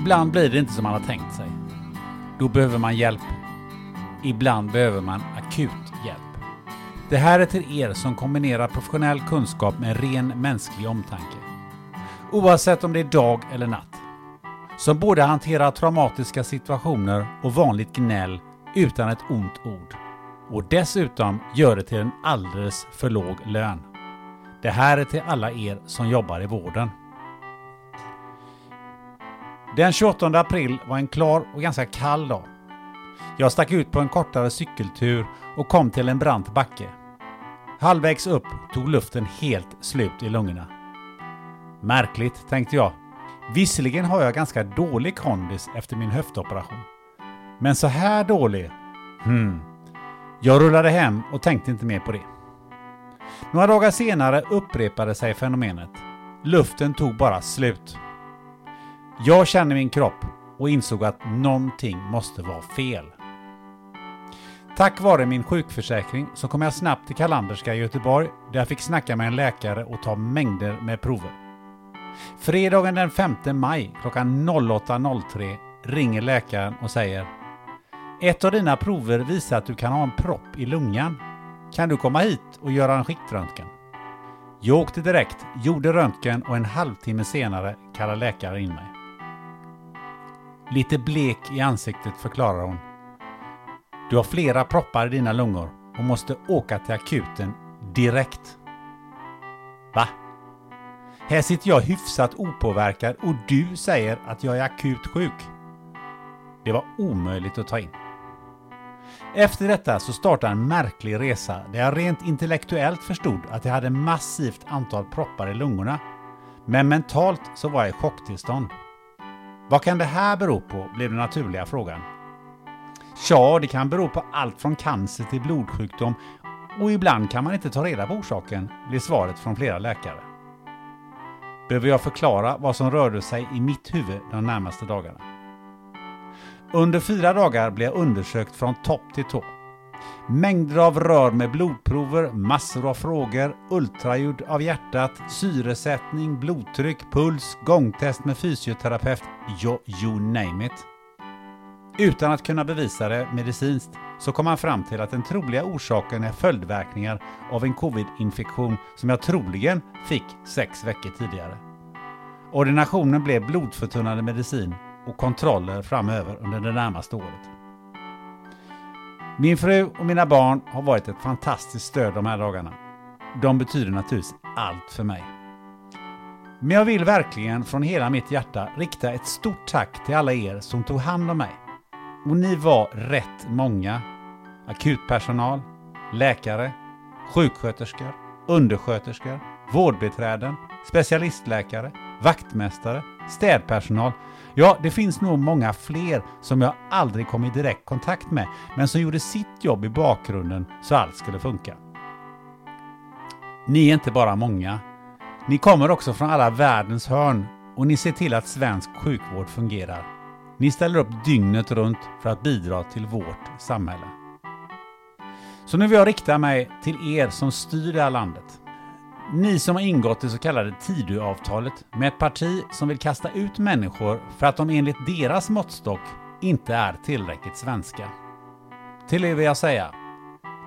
Ibland blir det inte som man har tänkt sig. Då behöver man hjälp. Ibland behöver man akut hjälp. Det här är till er som kombinerar professionell kunskap med ren mänsklig omtanke. Oavsett om det är dag eller natt. Som både hanterar traumatiska situationer och vanligt gnäll utan ett ont ord. Och dessutom gör det till en alldeles för låg lön. Det här är till alla er som jobbar i vården. Den 28 april var en klar och ganska kall dag. Jag stack ut på en kortare cykeltur och kom till en brant backe. Halvvägs upp tog luften helt slut i lungorna. Märkligt, tänkte jag. Visserligen har jag ganska dålig kondis efter min höftoperation. Men så här dålig? Hmm. Jag rullade hem och tänkte inte mer på det. Några dagar senare upprepade sig fenomenet. Luften tog bara slut. Jag kände min kropp och insåg att någonting måste vara fel. Tack vare min sjukförsäkring så kom jag snabbt till Kalanderska i Göteborg där jag fick snacka med en läkare och ta mängder med prover. Fredagen den 5 maj klockan 08.03 ringer läkaren och säger Ett av dina prover visar att du kan ha en propp i lungan. Kan du komma hit och göra en skiktröntgen? Jag åkte direkt, gjorde röntgen och en halvtimme senare kallade läkaren in mig. Lite blek i ansiktet förklarar hon. Du har flera proppar i dina lungor och måste åka till akuten direkt. Va? Här sitter jag hyfsat opåverkad och du säger att jag är akut sjuk. Det var omöjligt att ta in. Efter detta så startade en märklig resa där jag rent intellektuellt förstod att jag hade massivt antal proppar i lungorna. Men mentalt så var jag i chocktillstånd. Vad kan det här bero på? blev den naturliga frågan. Ja, det kan bero på allt från cancer till blodsjukdom och ibland kan man inte ta reda på orsaken, blev svaret från flera läkare. Behöver jag förklara vad som rörde sig i mitt huvud de närmaste dagarna? Under fyra dagar blev jag undersökt från topp till tå. Mängder av rör med blodprover, massor av frågor, ultraljud av hjärtat, syresättning, blodtryck, puls, gångtest med fysioterapeut, you, you name it. Utan att kunna bevisa det medicinskt så kom man fram till att den troliga orsaken är följdverkningar av en covid-infektion som jag troligen fick sex veckor tidigare. Ordinationen blev blodförtunnande medicin och kontroller framöver under det närmaste året. Min fru och mina barn har varit ett fantastiskt stöd de här dagarna. De betyder naturligtvis allt för mig. Men jag vill verkligen från hela mitt hjärta rikta ett stort tack till alla er som tog hand om mig. Och ni var rätt många. Akutpersonal, läkare, sjuksköterskor, undersköterskor, vårdbiträden, specialistläkare, vaktmästare, städpersonal. Ja, det finns nog många fler som jag aldrig kom i direkt kontakt med, men som gjorde sitt jobb i bakgrunden så allt skulle funka. Ni är inte bara många. Ni kommer också från alla världens hörn och ni ser till att svensk sjukvård fungerar. Ni ställer upp dygnet runt för att bidra till vårt samhälle. Så nu vill jag rikta mig till er som styr det här landet. Ni som har ingått det så kallade Tidöavtalet med ett parti som vill kasta ut människor för att de enligt deras måttstock inte är tillräckligt svenska. Till er vill jag säga,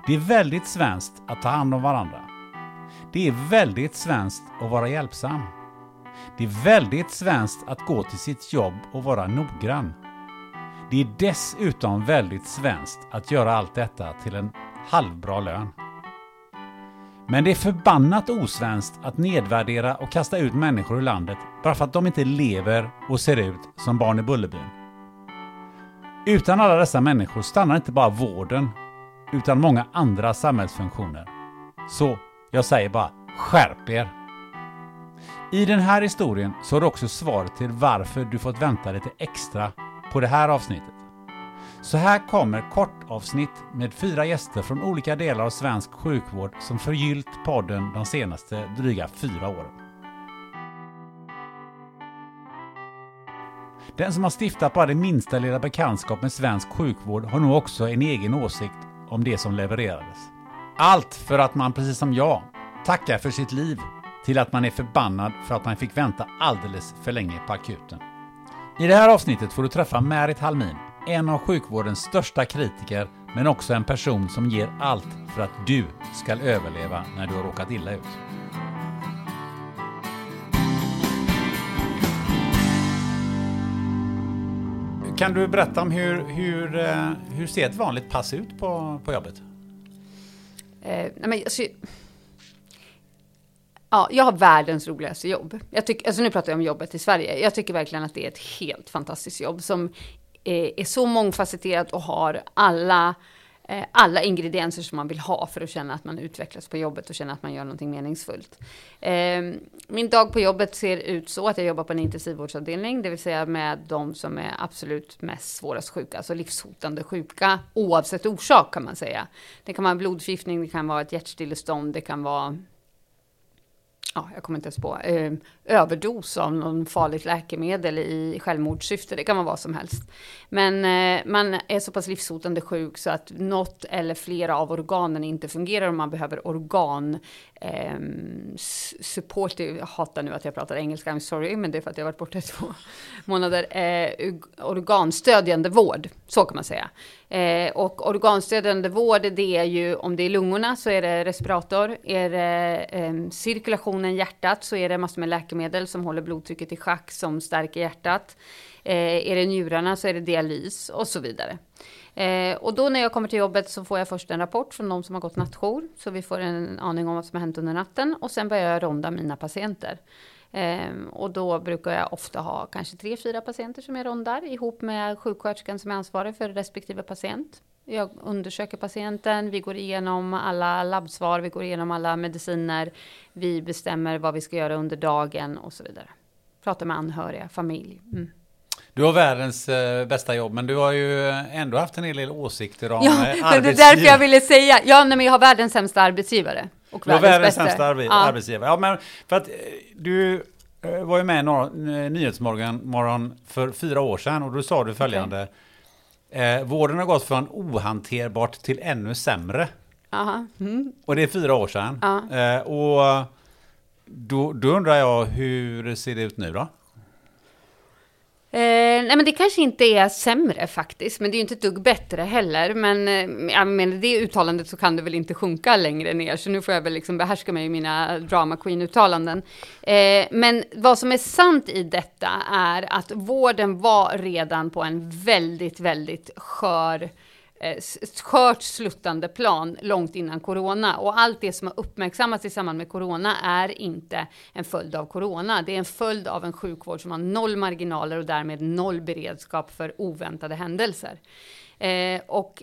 det är väldigt svenskt att ta hand om varandra. Det är väldigt svenskt att vara hjälpsam. Det är väldigt svenskt att gå till sitt jobb och vara noggrann. Det är dessutom väldigt svenskt att göra allt detta till en halvbra lön. Men det är förbannat osvenskt att nedvärdera och kasta ut människor ur landet bara för att de inte lever och ser ut som barn i Bullerbyn. Utan alla dessa människor stannar inte bara vården, utan många andra samhällsfunktioner. Så jag säger bara, skärp er! I den här historien så har du också svaret till varför du fått vänta lite extra på det här avsnittet. Så här kommer kortavsnitt med fyra gäster från olika delar av svensk sjukvård som förgyllt podden de senaste dryga fyra åren. Den som har stiftat bara det minsta lilla bekantskap med svensk sjukvård har nog också en egen åsikt om det som levererades. Allt för att man, precis som jag, tackar för sitt liv till att man är förbannad för att man fick vänta alldeles för länge på akuten. I det här avsnittet får du träffa Märit Halmin, en av sjukvårdens största kritiker, men också en person som ger allt för att du ska överleva när du har råkat illa ut. Kan du berätta om hur, hur, eh, hur ser ett vanligt pass ut på, på jobbet? Eh, nej men, alltså, ja, jag har världens roligaste jobb. Jag tycker, alltså nu pratar jag om jobbet i Sverige. Jag tycker verkligen att det är ett helt fantastiskt jobb som Eh, är, så mångfacetterat och har alla eh, alla ingredienser som man vill ha för att känna att man utvecklas på jobbet och känna att man gör någonting meningsfullt. Ehm, min dag på jobbet ser ut så att jag jobbar på en intensivvårdsavdelning, det vill säga med de som är absolut mest svårast sjuka, alltså livshotande sjuka oavsett orsak kan man säga. Det kan vara blodförgiftning, det kan vara ett hjärtstillestånd, det kan vara ja, jag kommer inte ens på, eh, överdos av någon farligt läkemedel i självmordssyfte. Det kan vara vad som helst. Men eh, man är så pass livshotande sjuk så att något eller flera av organen inte fungerar och man behöver organ eh, support. Jag hatar nu att jag pratar engelska, I'm sorry, men det är för att jag varit borta i två månader. Eh, organstödjande vård, så kan man säga. Eh, och organstödjande vård, det är ju om det är lungorna så är det respirator. Är det eh, funktionen hjärtat så är det massor med läkemedel som håller blodtrycket i schack, som stärker hjärtat. Eh, är det njurarna så är det dialys och så vidare. Eh, och då när jag kommer till jobbet så får jag först en rapport från de som har gått nattjour. Så vi får en aning om vad som har hänt under natten. Och sen börjar jag ronda mina patienter. Eh, och då brukar jag ofta ha kanske tre, fyra patienter som jag rondar ihop med sjuksköterskan som är ansvarig för respektive patient. Jag undersöker patienten, vi går igenom alla labbsvar, vi går igenom alla mediciner. Vi bestämmer vad vi ska göra under dagen och så vidare. Pratar med anhöriga, familj. Mm. Du har världens eh, bästa jobb, men du har ju ändå haft en hel del åsikter om ja, arbetsgivare. Det är därför jag ville säga, ja, nej, men jag har världens sämsta arbetsgivare. Och du har världens sämsta arbe ja. arbetsgivare. Ja, men för att eh, du eh, var ju med i Nyhetsmorgon morgon för fyra år sedan och då sa du följande. Okay. Eh, vården har gått från ohanterbart till ännu sämre. Mm. Och det är fyra år sedan. Eh, och då, då undrar jag, hur ser det ut nu då? Eh, nej men det kanske inte är sämre faktiskt, men det är ju inte ett dugg bättre heller. Men eh, jag menar, det uttalandet så kan det väl inte sjunka längre ner, så nu får jag väl liksom behärska mig i mina drama queen-uttalanden. Eh, men vad som är sant i detta är att vården var redan på en väldigt, väldigt skör eh, skört sluttande plan långt innan corona. Och allt det som har uppmärksammats i samband med corona är inte en följd av corona. Det är en följd av en sjukvård som har noll marginaler och därmed noll beredskap för oväntade händelser. Eh, och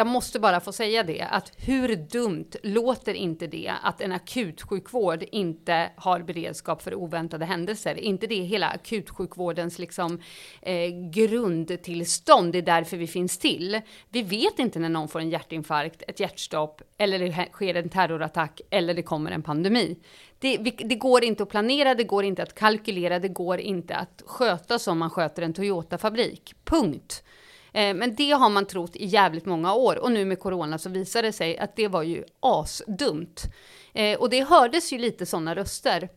jag måste bara få säga det, att hur dumt låter inte det att en akutsjukvård inte har beredskap för oväntade händelser? inte det hela akutsjukvårdens liksom, eh, grundtillstånd? Det är därför vi finns till. Vi vet inte när någon får en hjärtinfarkt, ett hjärtstopp, eller det sker en terrorattack, eller det kommer en pandemi. Det, det, går inte att planera, det går inte att kalkylera, det går inte att sköta som man sköter en Toyota-fabrik. Punkt. Eh, men det har man trott i jävligt många år och nu med corona så visar det sig att det var ju asdumt. Eh, och det hördes ju lite sådana röster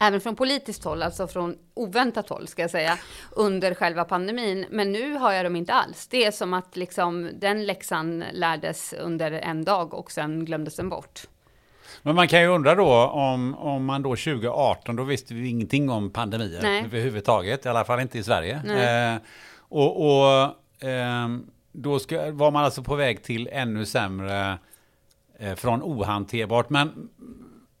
även från politiskt håll, alltså från oväntat håll ska jag säga, under själva pandemin. Men nu har jag dem inte alls. Det är som att liksom den läxan lärdes under en dag och sen glömdes den bort. Men man kan ju undra då om, om man då 2018, då visste vi ingenting om pandemier Nej. överhuvudtaget, i alla fall inte i Sverige. Eh, och, och då ska, var man alltså på väg till ännu sämre eh, från ohanterbart. Men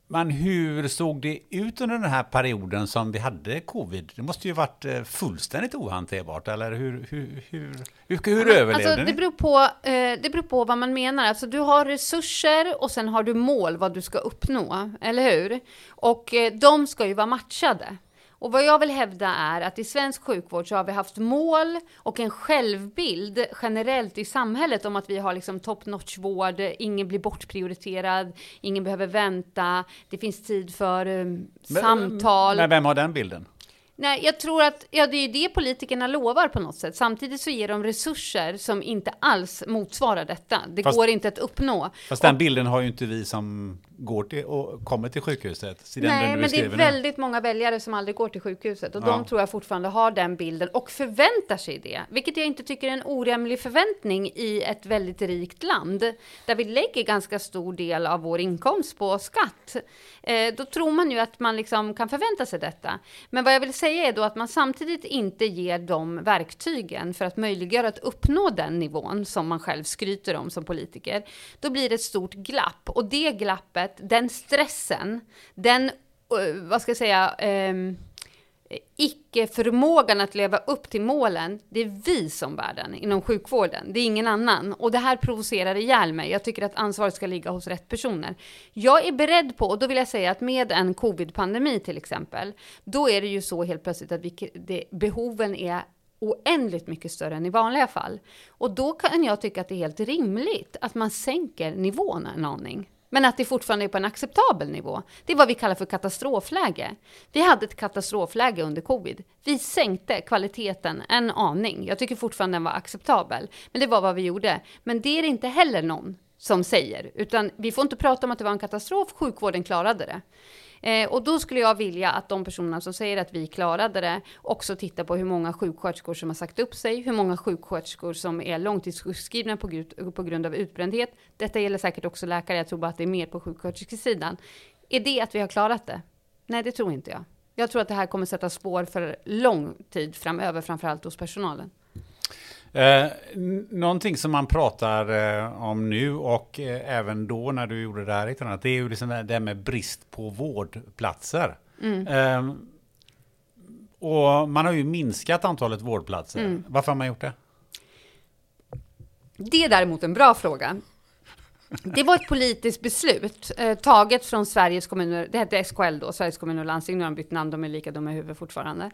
men hur såg det ut under den här perioden som vi hade covid? Det måste ju varit eh, fullständigt ohanterbart, eller hur, hur, hur, hur, hur överlevde alltså, det beror, på, eh, det beror på vad man menar. Alltså, du har resurser och sen har du mål vad du ska uppnå, eller hur? Och de ska ju vara matchade. Och vad jag vill hävda är att i svensk sjukvård så har vi haft mål och en självbild generellt i samhället om att vi har liksom top notch vård, ingen blir bortprioriterad, ingen behöver vänta, det finns tid för um, men, samtal. Men vem har den bilden? Nej, jag tror att ja, det är det politikerna lovar på något sätt. Samtidigt så ger de resurser som inte alls motsvarar detta. Det fast, går inte att uppnå. Fast den bilden har ju inte vi som går till och kommer till sjukhuset. Nej, men det är väldigt många väljare som aldrig går till sjukhuset och ja. de tror jag fortfarande har den bilden och förväntar sig det, vilket jag inte tycker är en orimlig förväntning i ett väldigt rikt land där vi lägger ganska stor del av vår inkomst på skatt. Eh, då tror man ju att man liksom kan förvänta sig detta. Men vad jag vill säga är då att man samtidigt inte ger dem verktygen för att möjliggöra att uppnå den nivån som man själv skryter om som politiker. Då blir det ett stort glapp och det glappet livet, den stressen, den, eh, vad ska jag säga, um, icke-förmågan att leva upp till målen, det är vi som bär den inom sjukvården. Det är ingen annan. Och det här provocerar ihjäl mig. Jag tycker att ansvaret ska ligga hos rätt personer. Jag är beredd på, och då vill jag säga att med en covid-pandemi till exempel, då är det ju så helt plötsligt att vi, det, behoven är oändligt mycket större än i vanliga fall. Och då kan jag tycka att det är helt rimligt att man sänker nivån en aning. Men att det fortfarande är på en acceptabel nivå. Det är vad vi kallar för katastrofläge. Vi hade ett katastrofläge under covid. Vi sänkte kvaliteten en aning. Jag tycker fortfarande den var acceptabel. Men det var vad vi gjorde. Men det är det inte heller någon som säger. Utan vi får inte prata om att det var en katastrof. Sjukvården klarade det. Eh, och då skulle jag vilja att de personerna som säger att vi klarade det också tittar på hur många sjuksköterskor som har sagt upp sig, hur många sjuksköterskor som är långtidssjukskrivna på, på grund av utbrändhet. Detta gäller säkert också läkare, jag tror bara att det är mer på sjuksköterskesidan. Är det att vi har klarat det? Nej, det tror inte jag. Jag tror att det här kommer sätta spår för lång tid framöver, framförallt hos personalen. Eh, någonting som man pratar eh, om nu och eh, även då när du gjorde det här, det är ju liksom det här med brist på vårdplatser. Mm. Eh, och man har ju minskat antalet vårdplatser. Mm. Varför har man gjort det? Det är däremot en bra fråga. Det var ett politiskt beslut eh, taget från Sveriges kommuner, det hette SKL då, Sveriges kommuner och landsting, nu har de bytt namn, de är lika dumma i huvudet fortfarande.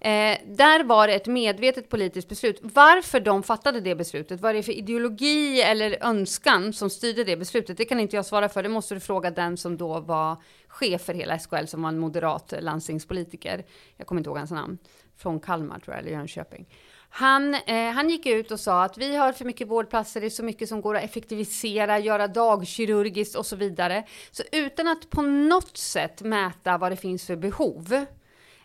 Eh, där var det ett medvetet politiskt beslut. Varför de fattade det beslutet, vad är det för ideologi eller önskan som styrde det beslutet, det kan inte jag svara för, det måste du fråga den som då var chef för hela SKL, som var en moderat eh, landstingspolitiker. Jag kommer inte ihåg hans namn, från Kalmar tror jag, eller Jönköping. Han, eh, han gick ut och sa att vi har för mycket vårdplatser, det är så mycket som går att effektivisera, göra dagkirurgiskt och så vidare. Så utan att på något sätt mäta vad det finns för behov,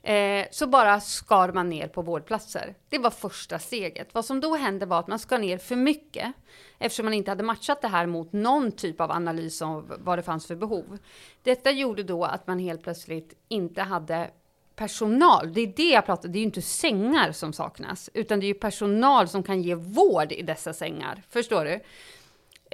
eh, så bara skar man ner på vårdplatser. Det var första steget. Vad som då hände var att man skar ner för mycket, eftersom man inte hade matchat det här mot någon typ av analys av vad det fanns för behov. Detta gjorde då att man helt plötsligt inte hade personal. Det är det jag pratar Det är ju inte sängar som saknas, utan det är ju personal som kan ge vård i dessa sängar. Förstår du?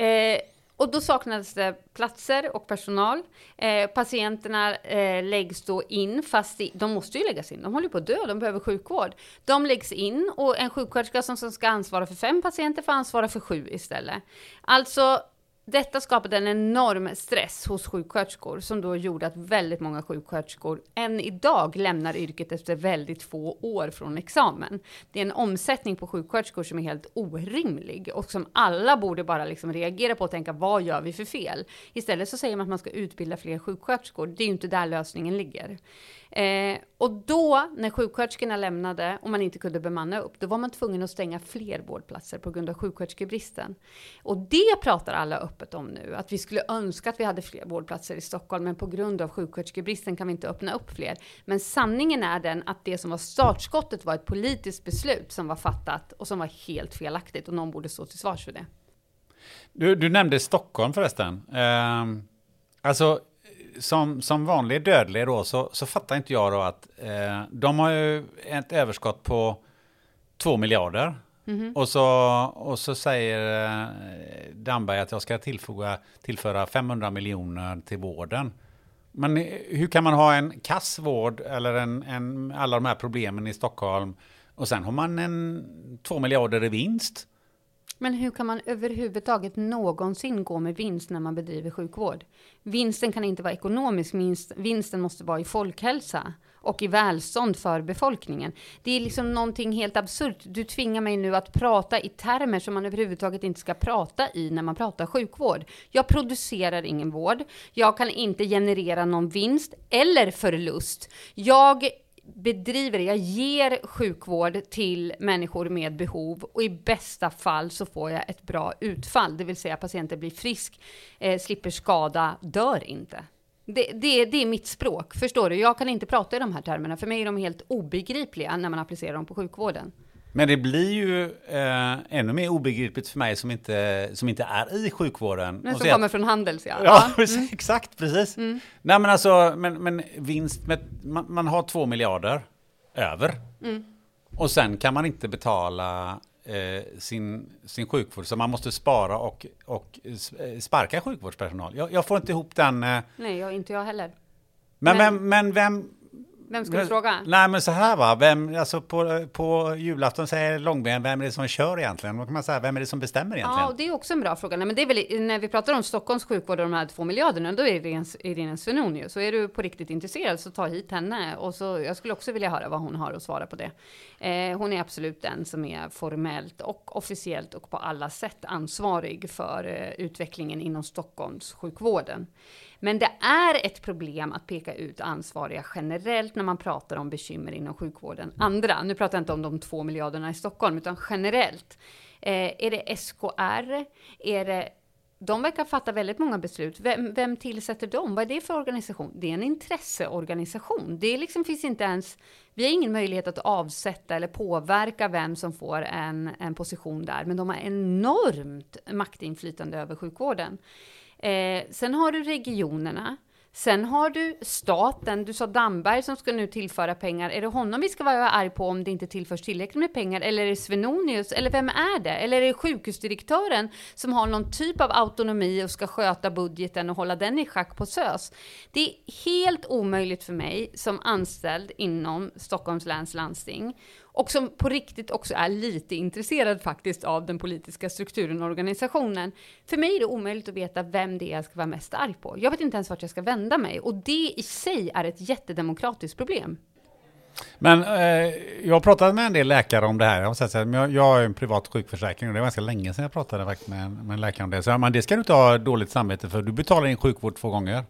Eh, och då saknades det platser och personal. Eh, patienterna eh, läggs då in, fast i, de måste ju läggas in. De håller på att dö, de behöver sjukvård. De läggs in och en sjuksköterska som, som ska ansvara för fem patienter får ansvara för sju istället. Alltså detta skapade en enorm stress hos sjuksköterskor som då gjorde att väldigt många sjuksköterskor än idag lämnar yrket efter väldigt få år från examen. Det är en omsättning på sjuksköterskor som är helt orimlig och som alla borde bara liksom reagera på och tänka vad gör vi för fel? Istället så säger man att man ska utbilda fler sjuksköterskor. Det är ju inte där lösningen ligger. Eh, och då, när sjuksköterskorna lämnade och man inte kunde bemanna upp, då var man tvungen att stänga fler vårdplatser på grund av sjuksköterskebristen. Och det pratar alla öppet om nu, att vi skulle önska att vi hade fler vårdplatser i Stockholm, men på grund av sjuksköterskebristen kan vi inte öppna upp fler. Men sanningen är den att det som var startskottet var ett politiskt beslut som var fattat och som var helt felaktigt och någon borde stå till svars för det. Du, du nämnde Stockholm förresten. Eh, alltså, som, som vanlig dödlig då så, så fattar inte jag då att eh, de har ju ett överskott på två miljarder. Mm -hmm. och, så, och så säger eh, Damberg att jag ska tillfoga, tillföra 500 miljoner till vården. Men hur kan man ha en kassvård eller en, en, alla de här problemen i Stockholm och sen har man en två miljarder i vinst? Men hur kan man överhuvudtaget någonsin gå med vinst när man bedriver sjukvård? Vinsten kan inte vara ekonomisk, vinsten måste vara i folkhälsa och i välstånd för befolkningen. Det är liksom någonting helt absurt. Du tvingar mig nu att prata i termer som man överhuvudtaget inte ska prata i när man pratar sjukvård. Jag producerar ingen vård. Jag kan inte generera någon vinst eller förlust. Jag bedriver, jag ger sjukvård till människor med behov och i bästa fall så får jag ett bra utfall, det vill säga patienten blir frisk, eh, slipper skada, dör inte. Det, det, det, är mitt språk, förstår du? Jag kan inte prata i de här termerna, för mig är de helt obegripliga när man applicerar dem på sjukvården. Men det blir ju eh, ännu mer obegripligt för mig som inte, som inte är i sjukvården. Men som kommer från Handels, ja. Ja, mm. exakt, precis. Mm. Nej, men alltså, men, men vinst med, man, man har två miljarder över. Mm. Och sen kan man inte betala eh, sin, sin sjukvård, så man måste spara och, och eh, sparka sjukvårdspersonal. Jag, jag får inte ihop den... Eh, Nej, jag, inte jag heller. Men, men, men, men vem, vem ska du fråga? Nej, men så här va, vem, alltså på, på julafton säger Långben, vem är det som kör egentligen? Då kan man säga, vem är det som bestämmer egentligen? Ja, det är också en bra fråga. Nej, men det är väl, när vi pratar om Stockholms sjukvård och de här två miljarderna, då är det Irene Svenonius. Så är du på riktigt intresserad så ta hit henne. Och så, jag skulle också vilja höra vad hon har att svara på det. Eh, hon är absolut den som är formellt och officiellt och på alla sätt ansvarig för eh, utvecklingen inom Stockholms sjukvården. Men det är ett problem att peka ut ansvariga generellt när man pratar om bekymmer inom sjukvården. Andra, nu pratar jag inte om de två miljarderna i Stockholm, utan generellt. Eh, är det SKR? Är det de verkar fatta väldigt många beslut. Vem, vem, tillsätter dem? Vad är det för organisation? Det är en intresseorganisation. Det liksom finns inte ens, vi har ingen möjlighet att avsätta eller påverka vem som får en, en position där, men de har enormt maktinflytande över sjukvården. Eh, sen har du regionerna. Sen har du staten, du sa Damberg som ska nu tillföra pengar. Är det honom vi ska vara arg på om det inte tillförs tillräckligt med pengar? Eller är det Svenonius? Eller vem är det? Eller är det sjukhusdirektören som har någon typ av autonomi och ska sköta budgeten och hålla den i schack på SÖS? Det är helt omöjligt för mig som anställd inom Stockholms läns landsting och som på riktigt också är lite intresserad faktiskt av den politiska strukturen och organisationen. För mig är det omöjligt att veta vem det är jag ska vara mest arg på. Jag vet inte ens vart jag ska vända mig och det i sig är ett jättedemokratiskt problem. Men eh, jag har pratat med en del läkare om det här. Jag, har jag, jag har en privat sjukförsäkring och det var ganska länge sedan jag pratade med, med en läkare om det. Så men det ska du inte ha dåligt samvete för. Du betalar din sjukvård två gånger.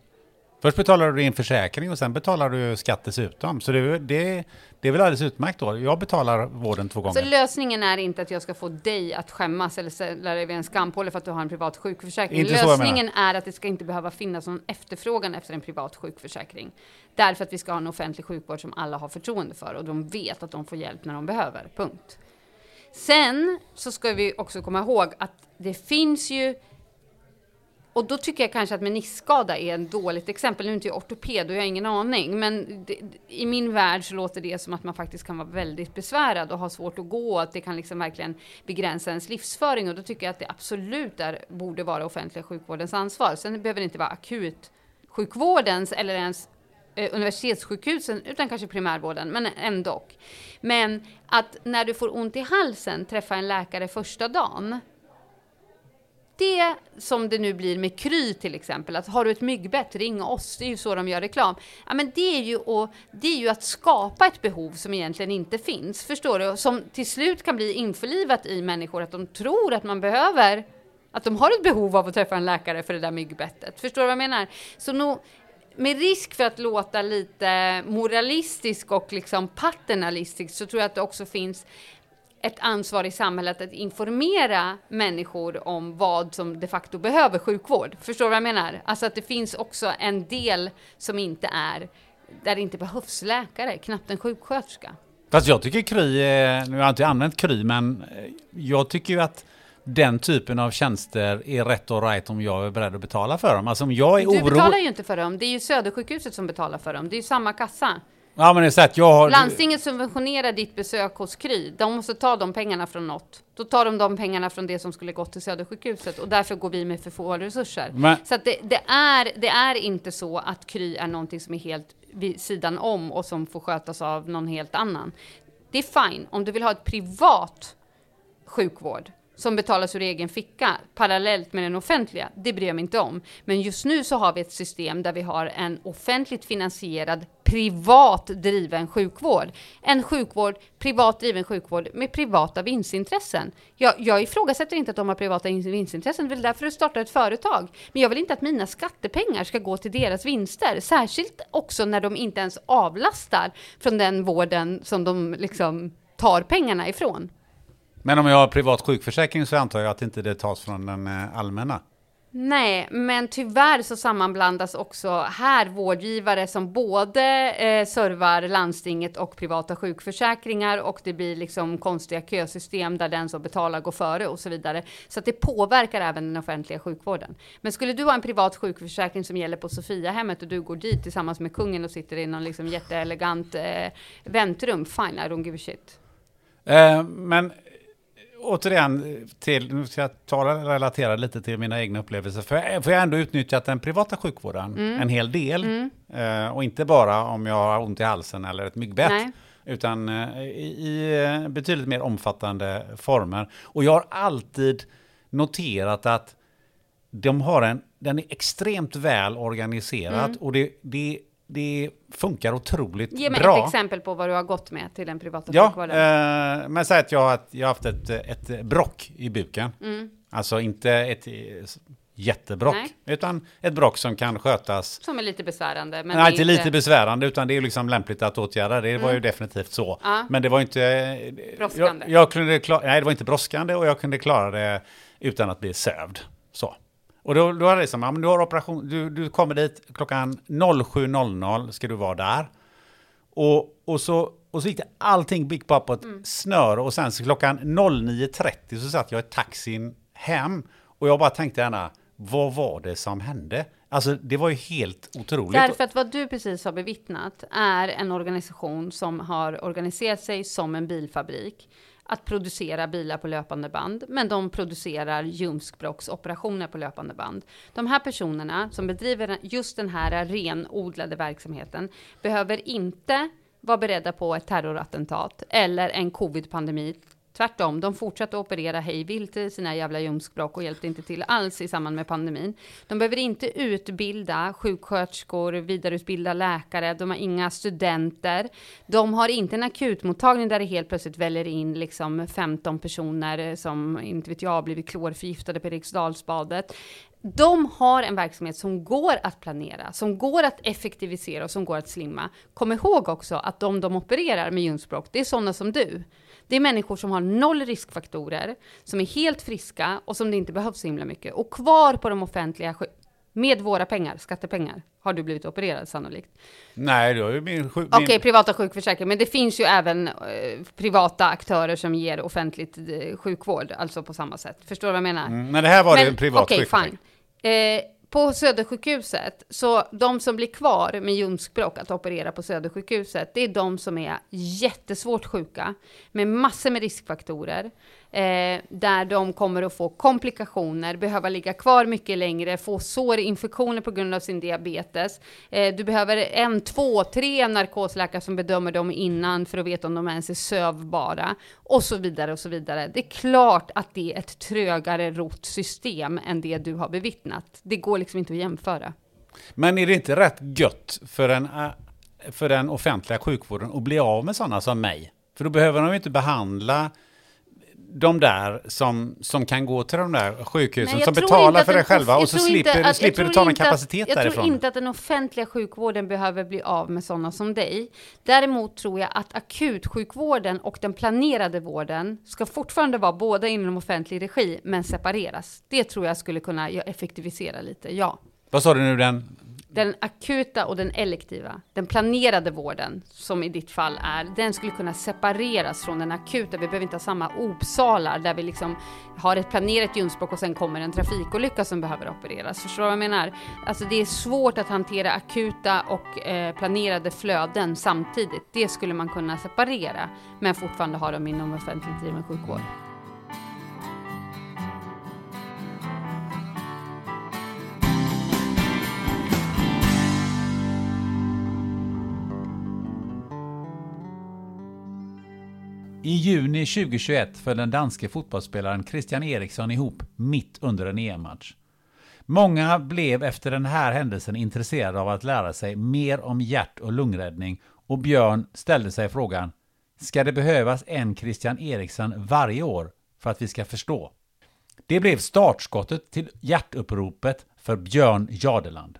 Först betalar du din försäkring och sen betalar du skatt dessutom. Så det, det, det är väl alldeles utmärkt då. Jag betalar vården två gånger. Så lösningen är inte att jag ska få dig att skämmas eller ställa dig vid en skampåle för att du har en privat sjukförsäkring. Inte lösningen är att det ska inte behöva finnas någon efterfrågan efter en privat sjukförsäkring. Därför att vi ska ha en offentlig sjukvård som alla har förtroende för och de vet att de får hjälp när de behöver. Punkt. Sen så ska vi också komma ihåg att det finns ju och då tycker jag kanske att meniskskada är ett dåligt exempel. Nu är inte jag ortoped och jag har ingen aning, men det, i min värld så låter det som att man faktiskt kan vara väldigt besvärad och ha svårt att gå, att det kan liksom verkligen begränsa ens livsföring och då tycker jag att det absolut är, borde vara offentliga sjukvårdens ansvar. Sen behöver det inte vara akut sjukvårdens eller ens eh, universitetssjukhusen, utan kanske primärvården, men ändå. Men att när du får ont i halsen träffa en läkare första dagen, det som det nu blir med Kry till exempel, att har du ett myggbett, ring oss, det är ju så de gör reklam. Ja, men det är ju, att, det är ju att skapa ett behov som egentligen inte finns, förstår du? Som till slut kan bli införlivat i människor, att de tror att man behöver, att de har ett behov av att träffa en läkare för det där myggbettet. Förstår du vad jag menar? Så nog, med risk för att låta lite moralistisk och liksom paternalistisk så tror jag att det också finns ett ansvar i samhället att informera människor om vad som de facto behöver sjukvård. Förstår du vad jag menar? Alltså att det finns också en del som inte är, där det inte behövs läkare, knappt en sjuksköterska. Fast jag tycker Kry, nu har jag inte använt Kry, men eh, jag tycker ju att den typen av tjänster är rätt och right om jag är beredd att betala för dem. Alltså om jag är du oro... betalar ju inte för dem, det är ju Södersjukhuset som betalar för dem, det är ju samma kassa. Ja men att jag har... Landstinget subventionerar ditt besök hos Kry. De måste ta de pengarna från något. Då tar de de pengarna från det som skulle gått till Södersjukhuset och därför går vi med för få resurser. Men- Så det, det, är, det är inte så att Kry är någonting som är helt vid sidan om och som får skötas av någon helt annan. Det är fine om du vill ha ett privat sjukvård som betalas ur egen ficka parallellt med den offentliga. Det bryr jag mig inte om. Men just nu så har vi ett system där vi har en offentligt finansierad privat driven sjukvård. En sjukvård, privat driven sjukvård med privata vinstintressen. Jag, jag ifrågasätter inte att de har privata vinstintressen, det är väl därför du startar ett företag. Men jag vill inte att mina skattepengar ska gå till deras vinster, särskilt också när de inte ens avlastar från den vården som de liksom tar pengarna ifrån. Men om jag har privat sjukförsäkring så antar jag att inte det tas från den eh, allmänna. Nej, men tyvärr så sammanblandas också här vårdgivare som både eh, servar landstinget och privata sjukförsäkringar och det blir liksom konstiga kösystem där den som betalar går före och så vidare. Så att det påverkar även den offentliga sjukvården. Men skulle du ha en privat sjukförsäkring som gäller på Sofiahemmet och du går dit tillsammans med kungen och sitter i någon liksom jätteelegant eh, väntrum, fine, I don't give a shit. Eh, men återigen, till, nu ska jag ta relatera lite till mina egna upplevelser. För jag, för jag har ändå utnyttjat den privata sjukvården Mm. en hel del. Eh, och inte bara om jag har ont i halsen eller ett myggbett. Nej. Utan eh, i, i eh, betydligt mer omfattande former. Och jag har alltid noterat att de har en, den är extremt väl organiserad. Mm. Och det, det, det funkar otroligt Ge mig bra. ett exempel på vad du har gått med till den privata Ja, sjukvården. eh, men säg att jag, har- att jag har haft ett, ett brock i buken. Mm. Alltså inte ett jättebrock, Nej. utan ett brock som kan skötas. Som är lite besvärande. Men är inte lite besvärande, utan det är liksom lämpligt att åtgärda. Det var ju definitivt så. Mm. Ja. Men det var inte... Brådskande. Jag, jag kunde klara, nej, det var inte brådskande och jag kunde klara det utan att bli sövd. Så. Och då, då är det liksom, ja, men du har operation, du, du kommer dit klockan 07.00 ska du vara där. Och, och, så, och så gick det allting gick bara på ett Mm. snöre och sen så klockan 09.30 så satt jag i taxin hem och jag bara tänkte gärna, vad var det som hände? Alltså det var ju helt otroligt. Därför att vad du precis har bevittnat är en organisation som har organiserat sig som en bilfabrik att producera bilar på löpande band, men de producerar ljumskbråcksoperationer på löpande band. De här personerna som bedriver just den här renodlade verksamheten behöver inte vara beredda på ett terrorattentat eller en covid-pandemi. Tvärtom, de fortsatte operera hej vilt i sina jävla ljumskbråck och hjälpte inte till alls i samband med pandemin. De behöver inte utbilda sjuksköterskor, vidareutbilda läkare, de har inga studenter. De har inte en akutmottagning där det helt plötsligt väller in liksom 15 personer som, inte vet jag, blivit klorförgiftade på Eriksdalsbadet. De har en verksamhet som går att planera, som går att effektivisera och som går att slimma. Kom ihåg också att de de opererar med ljumskbråck, det är sådana som du. Det är människor som har noll riskfaktorer, som är helt friska och som det inte behövs så himla mycket. Och kvar på de offentliga, sjuk- med våra pengar, skattepengar, har du blivit opererad sannolikt. Nej, det var ju min... sju- Okej, min privata sjukförsäkringar, men det finns ju även eh, privata aktörer som ger offentligt eh, sjukvård, alltså på samma sätt. Förstår du vad jag menar? Mm, men det här var det en privat okej, sjukförsäkring. fine. Eh, på Södersjukhuset, så de som blir kvar med ljumskbråck att operera på Södersjukhuset, det är de som är jättesvårt sjuka med massor med riskfaktorer eh, där de kommer att få komplikationer, behöva ligga kvar mycket längre, få sårinfektioner på grund av sin diabetes. Eh, du behöver en, två, tre narkosläkare som bedömer dem innan för att veta om de ens är sövbara och så vidare och så vidare. Det är klart att det är ett trögare rott system än det du har bevittnat. Det går liksom inte att jämföra. Men är det inte rätt gött för den, eh, för den offentliga sjukvården att bli av med sådana som mig? För då behöver de ju inte behandla de där som, som kan gå till de där sjukhusen, som betalar för det själva och så slipper, att, slipper du ta en kapacitet jag därifrån. Jag tror inte att den offentliga sjukvården behöver bli av med sådana som dig. Däremot tror jag att akutsjukvården och den planerade vården ska fortfarande vara båda inom offentlig regi, men separeras. Det tror jag skulle kunna effektivisera lite, ja. Vad sa du nu den den akuta och den elektiva, den planerade vården, som i ditt fall är, den skulle kunna separeras från den akuta. Vi behöver inte ha samma opsalar där vi liksom har ett planerat ljumskbråck och sen kommer en trafikolycka som behöver opereras. Förstår du vad jag menar? Alltså det är svårt att hantera akuta och eh, planerade flöden samtidigt. Det skulle man kunna separera, men fortfarande ha dem inom offentligt driven sjukvård. I juni 2021 föll den danske fotbollsspelaren Christian Eriksson ihop mitt under en EM-match. Många blev efter den här händelsen intresserade av att lära sig mer om hjärt och lungräddning och Björn ställde sig frågan Ska det behövas en Christian Eriksson varje år för att vi ska förstå? Det blev startskottet till hjärtuppropet för Björn Jadeland.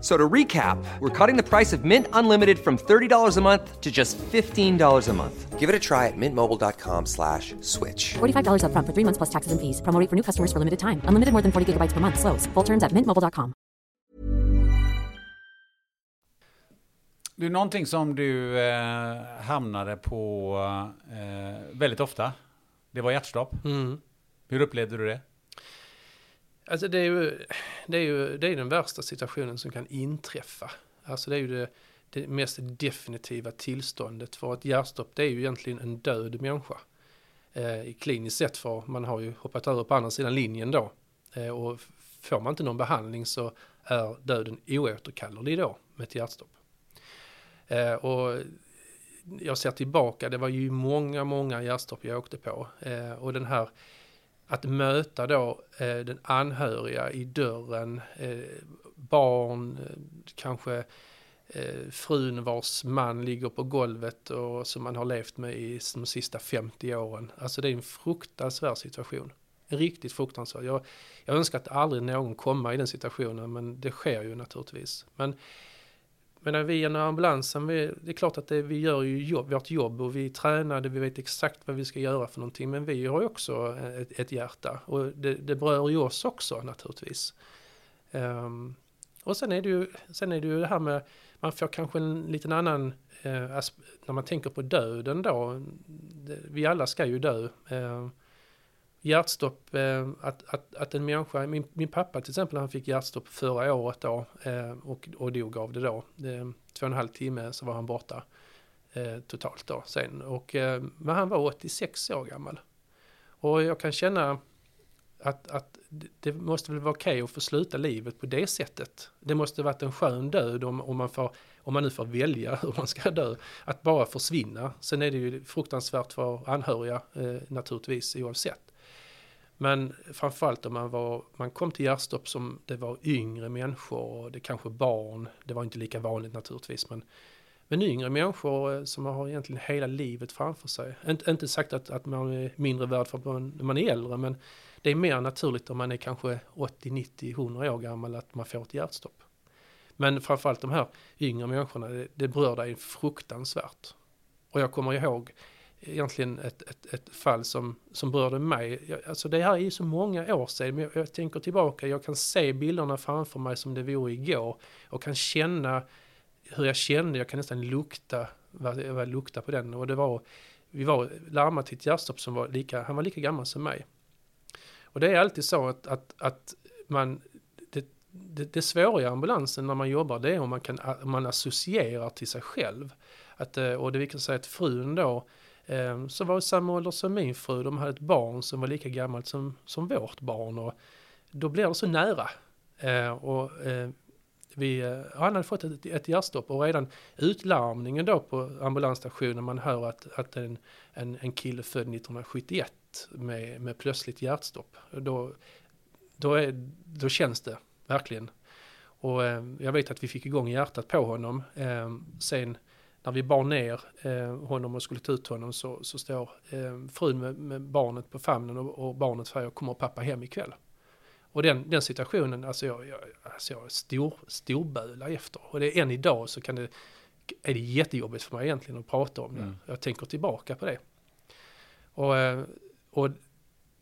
So to recap, we're cutting the price of Mint Unlimited from $30 a month to just $15 a month. Give it a try at mintmobile.com slash switch. $45 up front for three months plus taxes and fees. Promo for new customers for limited time. Unlimited more than 40 gigabytes per month. Slows. Full terms at mintmobile.com. Det är någonting som du eh, hamnade på eh, väldigt ofta. Det var hjärtstopp. Mm. Hur upplevde du det? Alltså det är ju, det är ju det är den värsta situationen som kan inträffa. Alltså det är ju det, det mest definitiva tillståndet för ett hjärtstopp. Det är ju egentligen en död människa. Eh, kliniskt sett för man har ju hoppat över på andra sidan linjen då. Eh, och får man inte någon behandling så är döden oåterkallelig då med ett hjärtstopp. Eh, och jag ser tillbaka, det var ju många, många hjärtstopp jag åkte på. Eh, och den här att möta då eh, den anhöriga i dörren, eh, barn, eh, kanske eh, frun vars man ligger på golvet och som man har levt med i de sista 50 åren. Alltså det är en fruktansvärd situation. En riktigt fruktansvärd. Jag, jag önskar att aldrig någon kommer i den situationen men det sker ju naturligtvis. Men men vi inom ambulansen, vi, det är klart att det, vi gör ju jobb, vårt jobb och vi tränade, vi vet exakt vad vi ska göra för någonting. Men vi har ju också eh, ett, ett hjärta och det, det berör ju oss också naturligtvis. Um, och sen är, det ju, sen är det ju det här med, man får kanske en liten annan, eh, när man tänker på döden då, det, vi alla ska ju dö. Eh, hjärtstopp, eh, att, att, att en människa, min, min pappa till exempel, han fick hjärtstopp förra året då eh, och, och dog av det då. Det, två och en halv timme så var han borta eh, totalt då sen. Och, eh, men han var 86 år gammal. Och jag kan känna att, att det måste väl vara okej okay att få sluta livet på det sättet. Det måste varit en skön död om, om, man får, om man nu får välja hur man ska dö. Att bara försvinna. Sen är det ju fruktansvärt för anhöriga eh, naturligtvis oavsett. Men framförallt om man, var, man kom till hjärtstopp som det var yngre människor och det kanske barn. Det var inte lika vanligt naturligtvis men, men yngre människor eh, som har egentligen hela livet framför sig. Inte, inte sagt att, att man är mindre värd för att man, man är äldre men det är mer naturligt om man är kanske 80, 90, 100 år gammal att man får ett hjärtstopp. Men framförallt de här yngre människorna, det, det berör dig fruktansvärt. Och jag kommer ihåg egentligen ett, ett, ett fall som, som berörde mig. Alltså det här är ju så många år sedan, men jag, jag, tänker tillbaka, jag kan se bilderna framför mig som det vore igår och kan känna hur jag kände, jag kan nästan lukta vad, vad jag luktade på den och det var, vi var larmade till ett hjärtstopp som var lika, han var lika gammal som mig. Och det är alltid så att, att, att man, det, det, det svåra i ambulansen när man jobbar det är om man, kan, man associerar till sig själv. Att, eh, och det visar sig att frun då Ehm, som var i samma ålder som min fru. De hade ett barn som var lika gammalt som, som vårt barn. Och då blev det så nära. Ehm, och ehm, vi, eh, han hade fått ett, ett hjärtstopp och redan utlarmningen då på ambulansstationen man hör att, att en, en, en kille född 1971 med, med plötsligt hjärtstopp. Då, då, är, då känns det verkligen. Och eh, jag vet att vi fick igång hjärtat på honom. Eh, sen när vi bar ner eh, honom och skulle ta ut honom så, så står eh, frun med, med, barnet på famnen och, och barnet säger kommer pappa hem ikväll. Och den, den situationen, alltså jag, jag, alltså jag stor, storböla efter. Och det är än idag så kan det, är det jättejobbigt för mig egentligen att prata om det. Mm. Jag tänker tillbaka på det. Och, eh, och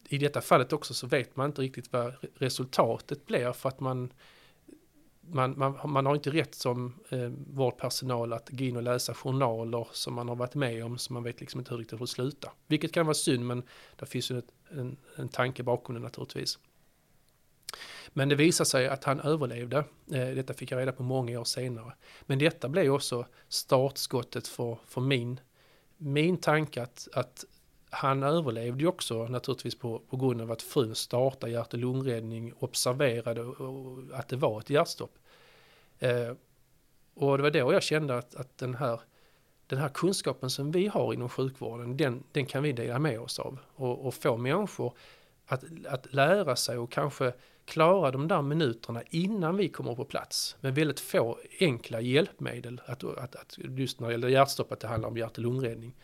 i detta fallet också så vet man inte riktigt vad resultatet blir för att man man, man, man har inte rätt som eh, vårdpersonal att gå in och läsa journaler som man har varit med om så man vet liksom inte hur det slutar. Vilket kan vara synd men det finns ju ett, en, en tanke bakom det naturligtvis. Men det visar sig att han överlevde. Eh, detta fick jag reda på många år senare. Men detta blev också startskottet för, för min, min tanke att, att han överlevde ju också naturligtvis på, på grund av att frun startade hjärt och lungräddning, observerade att det var ett hjärtstopp. Eh, och det var då jag kände att, att den, här, den här kunskapen som vi har inom sjukvården, den, den kan vi dela med oss av. Och, och få människor att, att lära sig och kanske klara de där minuterna innan vi kommer på plats med väldigt få enkla hjälpmedel. Att, att, att just när det gäller hjärtstopp att det handlar om hjärt-lungräddning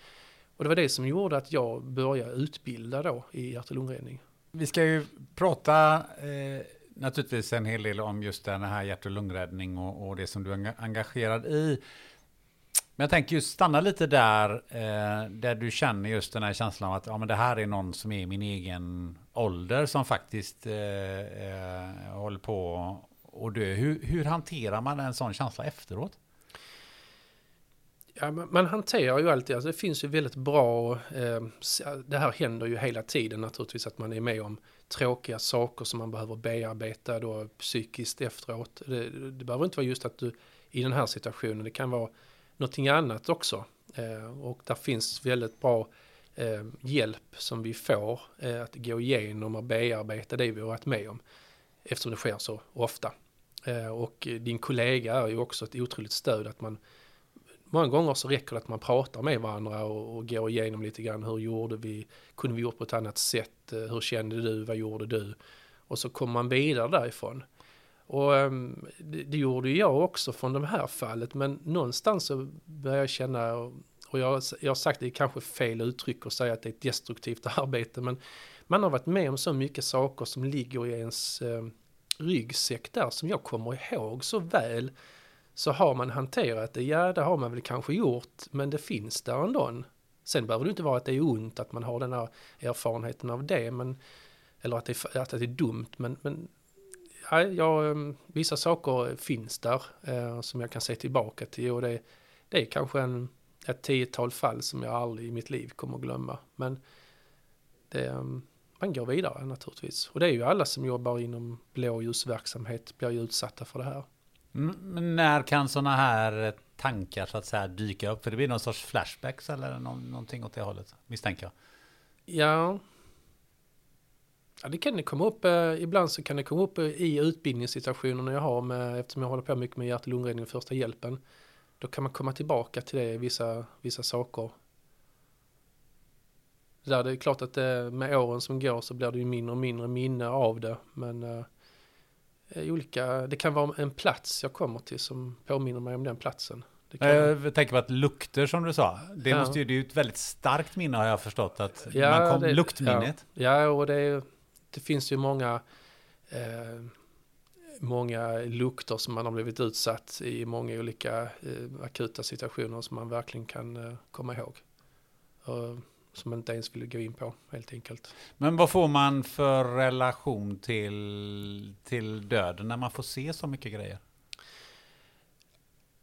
och det var det som gjorde att jag började utbilda då i hjärt och lungräddning. Vi ska ju prata eh, naturligtvis en hel del om just den här hjärt och lungräddning och, och det som du är engagerad i. Men jag tänker just stanna lite där, eh, där du känner just den här känslan av att ja, men det här är någon som är min egen ålder som faktiskt eh, eh, håller på att dö. Hur, hur hanterar man en sån känsla efteråt? Ja, man hanterar ju alltid, alltså det finns ju väldigt bra, eh, det här händer ju hela tiden naturligtvis att man är med om tråkiga saker som man behöver bearbeta då psykiskt efteråt. Det, det behöver inte vara just att du i den här situationen, det kan vara någonting annat också. Eh, och där finns väldigt bra eh, hjälp som vi får eh, att gå igenom och bearbeta det vi har varit med om. Eftersom det sker så ofta. Eh, och din kollega är ju också ett otroligt stöd att man många gånger så räcker det att man pratar med varandra och, och går igenom lite grann hur gjorde vi, kunde vi gjort på ett annat sätt, eh, hur kände du, vad gjorde du? Och så kommer man vidare därifrån. Och ehm, det, det, gjorde jag också från det här fallet, men någonstans så började jag känna, och, och jag, jag har sagt det är kanske fel uttryck att säga att det är ett destruktivt arbete, men man har varit med om så mycket saker som ligger i ens eh, ryggsäck där som jag kommer ihåg så väl. Så har man hanterat det, ja det har man väl kanske gjort, men det finns där ändå. Sen behöver det inte vara att det är ont att man har den här erfarenheten av det, men, eller att det, att det är dumt, men, men ja, ja, ehm, vissa saker finns där eh, som jag kan se tillbaka till och det, det är kanske en, ett tiotal fall som jag aldrig i mitt liv kommer att glömma. Men det, ehm, man går vidare naturligtvis. Och det är ju alla som jobbar inom blåljusverksamhet blir ju utsatta för det här. Men när kan sådana här eh, tankar så att säga dyka upp? För det blir någon sorts flashbacks eller någonting åt det hållet, misstänker jag. Ja, Ja, det kan det komma upp, eh, ibland så kan det komma upp eh, i utbildningssituationerna jag har med, eftersom jag håller på mycket med hjärt och lungräddning och första hjälpen. Då kan man komma tillbaka till det, vissa, vissa saker. Där det är klart att det, med åren som går så blir det ju mindre och mindre minne av det. Men olika, det kan vara en plats jag kommer till som påminner mig om den platsen. Kan... Jag tänker på att lukter som du sa, det ja. måste ju, det är ju ett väldigt starkt minne har jag förstått att ja, man kom, det, luktminnet. Ja, ja och det det finns ju många, eh, många lukter som man har blivit utsatt i många olika eh, akuta situationer som man verkligen kan eh, komma ihåg. Och, som man inte ens vill gå in på helt enkelt. Men vad får man för relation till, till döden när man får se så mycket grejer?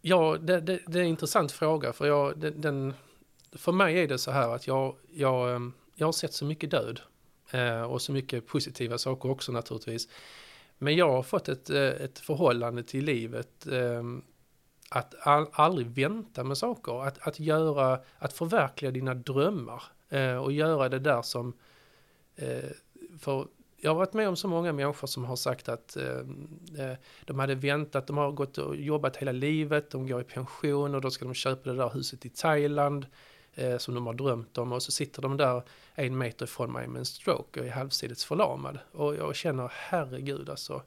Ja, det, det, det är en intressant fråga för jag, den, för mig är det så här att jag, jag, eh, jag har sett så mycket död Eh, och så mycket positiva saker också naturligtvis. Men jag har fått ett, eh, ett förhållande till livet ehm, att all, aldrig vänta med saker, att, att göra, att förverkliga dina drömmar eh, och göra det där som, eh, för jag har varit med om så många människor som har sagt att eh, eh, de hade väntat, de har gått och jobbat hela livet, de går i pension och då ska de köpa det där huset i Thailand eh, som de har drömt om och så sitter de där en meter ifrån mig med en stroke och är halvsidigt förlamad. Och jag känner herregud alltså.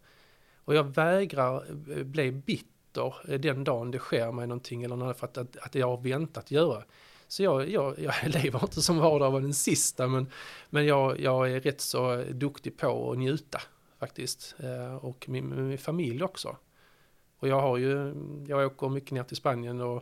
Och jag vägrar eh, bli bitter den dagen det sker mig någonting eller något för att, att, att jag har väntat göra. Så jag, jag, jag lever inte som var där var den sista men, men jag, jag är rätt så duktig på att njuta faktiskt. Eh, och min, min familj också. Och jag har ju, jag åker mycket ner till Spanien och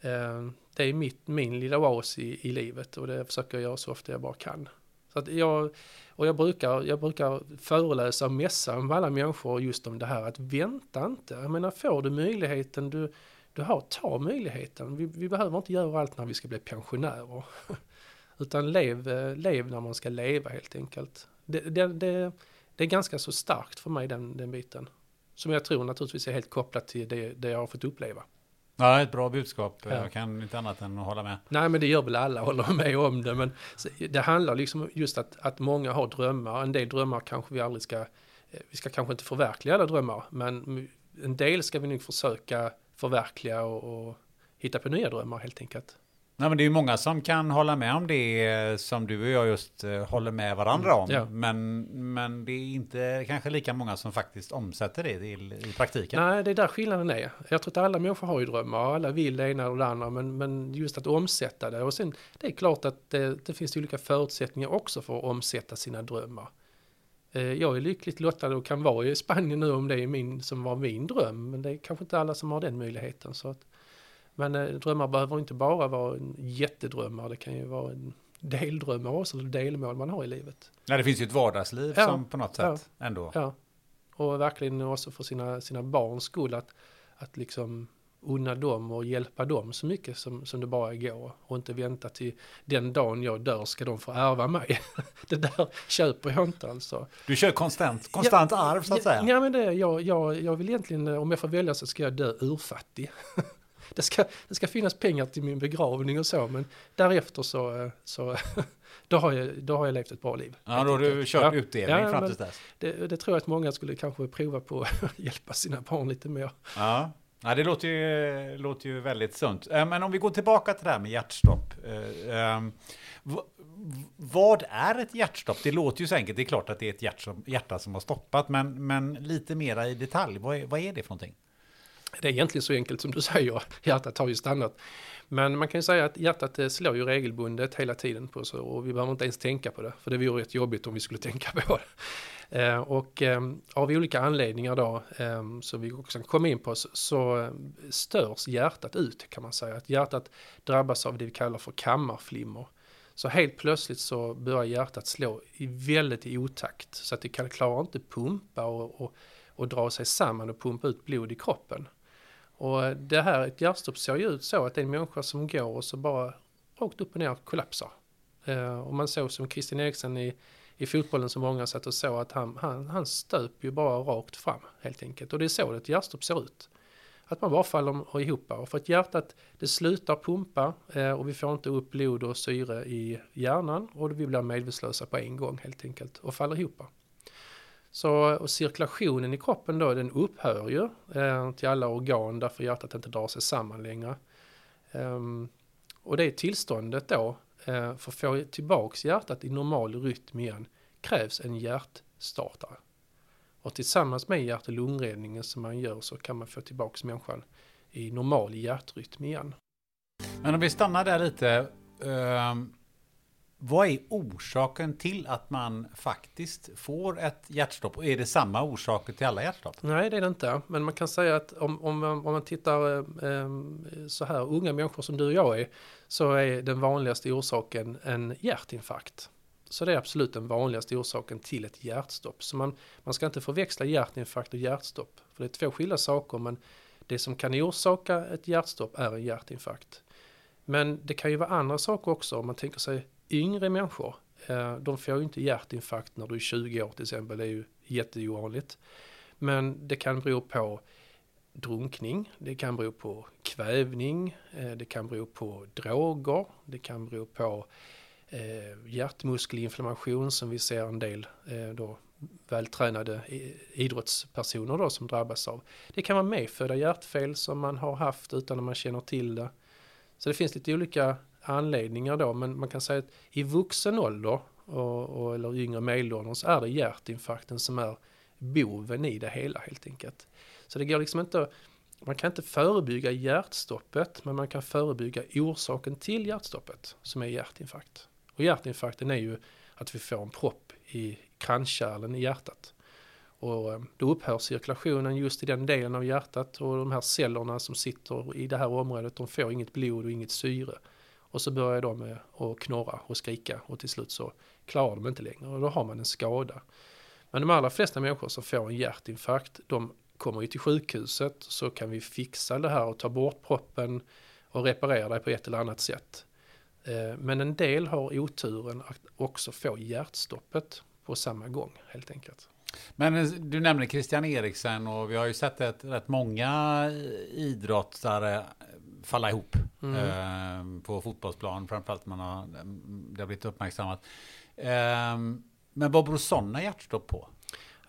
eh, det är mitt, min lilla oas i, i livet och det försöker jag göra så ofta jag bara kan. Så att jag, och jag brukar, jag brukar föreläsa och mässa med alla människor just om det här att vänta inte. Jag menar får du möjligheten du, du har, ta möjligheten. Vi, vi behöver inte göra allt när vi ska bli pensionärer. Utan lev, lev när man ska leva helt enkelt. Det, det, det, det är ganska så starkt för mig den, den biten. Som jag tror naturligtvis är helt kopplat till det, det jag har fått uppleva. Ja, ett bra budskap. Ja. Jag kan inte annat än att hålla med. Nej, men det gör väl alla, håller med om det. Men det handlar liksom just att, att många har drömmar. En del drömmar kanske vi aldrig ska, eh, vi ska kanske inte förverkliga alla drömmar, men en del ska vi nog försöka förverkliga och, och hitta på nya drömmar helt enkelt. Nej, men det är ju många som kan hålla med om det eh, som du och jag just eh, håller med varandra om. Ja. Men, men det är inte kanske lika många som faktiskt omsätter det i, i praktiken. Nej, det är där skillnaden är. Jag tror att alla människor har ju drömmar och alla vill det ena och det andra. Men, men just att omsätta det. Och sen, det är klart att det, det finns olika förutsättningar också för att omsätta sina drömmar. Eh, jag är lyckligt lottad och kan vara i Spanien nu om det är min, som var min dröm. Men det är kanske inte alla som har den möjligheten. Så att, men eh, drömmar behöver inte bara vara en jättedrömmar, det kan ju vara en deldrömmar också, eller delmål man har i livet. Nej, det finns ju ett vardagsliv ja, som på något sätt ja, ändå. Ja, och verkligen också för sina, sina barns skull att, att liksom unna dem och hjälpa dem så mycket som, som det bara går. Och inte vänta till den dagen jag dör ska de få ärva mig. det där köper jag inte alltså. Du kör konstant, konstant ja, arv så att säga? Ja, men det, jag, jag, jag vill egentligen, om jag får välja så ska jag dö urfattig. det, ska, det ska finnas pengar till min begravning och så, men därefter så, så då, har jag, då har jag levt ett bra liv. Ja, då har du kört ja. utdelning ja, fram till dess. Det, det, tror jag att många skulle kanske prova på att hjälpa sina barn lite mer. Ja. Ja, det låter ju, låter ju väldigt sunt. Eh, men om vi går tillbaka till det här med hjärtstopp. Eh, eh, vad är ett hjärtstopp? Det låter ju så enkelt. Det är klart att det är ett hjärta som har stoppat, men, men lite mera i detalj. Vad är, vad är det för någonting? Det är egentligen så enkelt som du säger, hjärtat har ju stannat. Men man kan ju säga att hjärtat slår ju regelbundet hela tiden på så och vi behöver inte ens tänka på det, för det vore rätt jobbigt om vi skulle tänka på det. Eh, och eh, av olika anledningar då, eh, som vi också kan komma in på, så, så ehm, störs hjärtat ut kan man säga. Att hjärtat drabbas av det vi kallar för kammarflimmer. Så helt plötsligt så börjar hjärtat slå i väldigt i otakt så att det kan, klarar inte pumpa och, och, och dra sig samman och pumpa ut blod i kroppen. Och det här, ett hjärtstopp ser ju ut så att det är en människa som går och så bara rakt upp och ner kollapsar. Eh, och man såg som Christian Eriksen i, i fotbollen som många satt och såg att han, han, han stöp ju bara rakt fram helt enkelt. Och det är så ett hjärtstopp ser ut. Att man bara faller ihop. Och för att hjärtat det slutar pumpa eh, och vi får inte upp blod och syre i hjärnan och vi blir medvetslösa på en gång helt enkelt och faller ihop. Så och cirkulationen i kroppen då den upphör ju eh, till alla organ därför hjärtat inte drar sig samman längre. Um, och det tillståndet då Eh, för att få tillbaks hjärtat i normal rytm igen krävs en hjärtstartare. Och tillsammans med hjärt och lungräddningen som man gör så kan man få tillbaks människan i normal hjärtrytm igen. Men om vi stannar där lite. Um vad är orsaken till att man faktiskt får ett hjärtstopp? Och är det samma orsaker till alla hjärtstopp? Nej, det är det inte. Men man kan säga att om, om, om man tittar eh, eh, så här, unga människor som du och jag är, så är den vanligaste orsaken en hjärtinfarkt. Så det är absolut den vanligaste orsaken till ett hjärtstopp. Så man, man ska inte förväxla hjärtinfarkt och hjärtstopp. För det är två skilda saker, men det som kan orsaka ett hjärtstopp är en hjärtinfarkt. Men det kan ju vara andra saker också om man tänker sig yngre människor, eh, de får ju inte hjärtinfarkt när du är 20 år till exempel, det är ju jätteovanligt. Men det kan bero på drunkning, det kan bero på kvävning, eh, det kan bero på droger, det kan bero på eh, hjärtmuskelinflammation som vi ser en del eh, då vältränade idrottspersoner då som drabbas av. Det kan vara medfödda hjärtfel som man har haft utan att man känner till det. Så det finns lite olika anledningar då, men man kan säga att i vuxen ålder och, och, eller yngre medelåldern så är det hjärtinfarkten som är boven i det hela helt enkelt. Så det går liksom inte, man kan inte förebygga hjärtstoppet, men man kan förebygga orsaken till hjärtstoppet som är hjärtinfarkt. Och hjärtinfarkten är ju att vi får en propp i kranskärlen i hjärtat. Och eh, då upphör cirkulationen just i den delen av hjärtat och de här cellerna som sitter i det här området, de får inget blod och inget syre. Och så börjar de med att knorra och skrika och till slut så klarar de inte längre och då har man en skada. Men de allra flesta människor som får en hjärtinfarkt, de kommer ju till sjukhuset så kan vi fixa det här och ta bort proppen och reparera det på ett eller annat sätt. Eh, men en del har oturen att också få hjärtstoppet på samma gång helt enkelt. Men eh, du nämnde Christian Eriksen och vi har ju sett att rätt många idrottare falla ihop mm. eh, på fotbollsplan. Framförallt man har, det har blivit uppmärksammat. Eh, men vad beror sådana hjärtstopp på?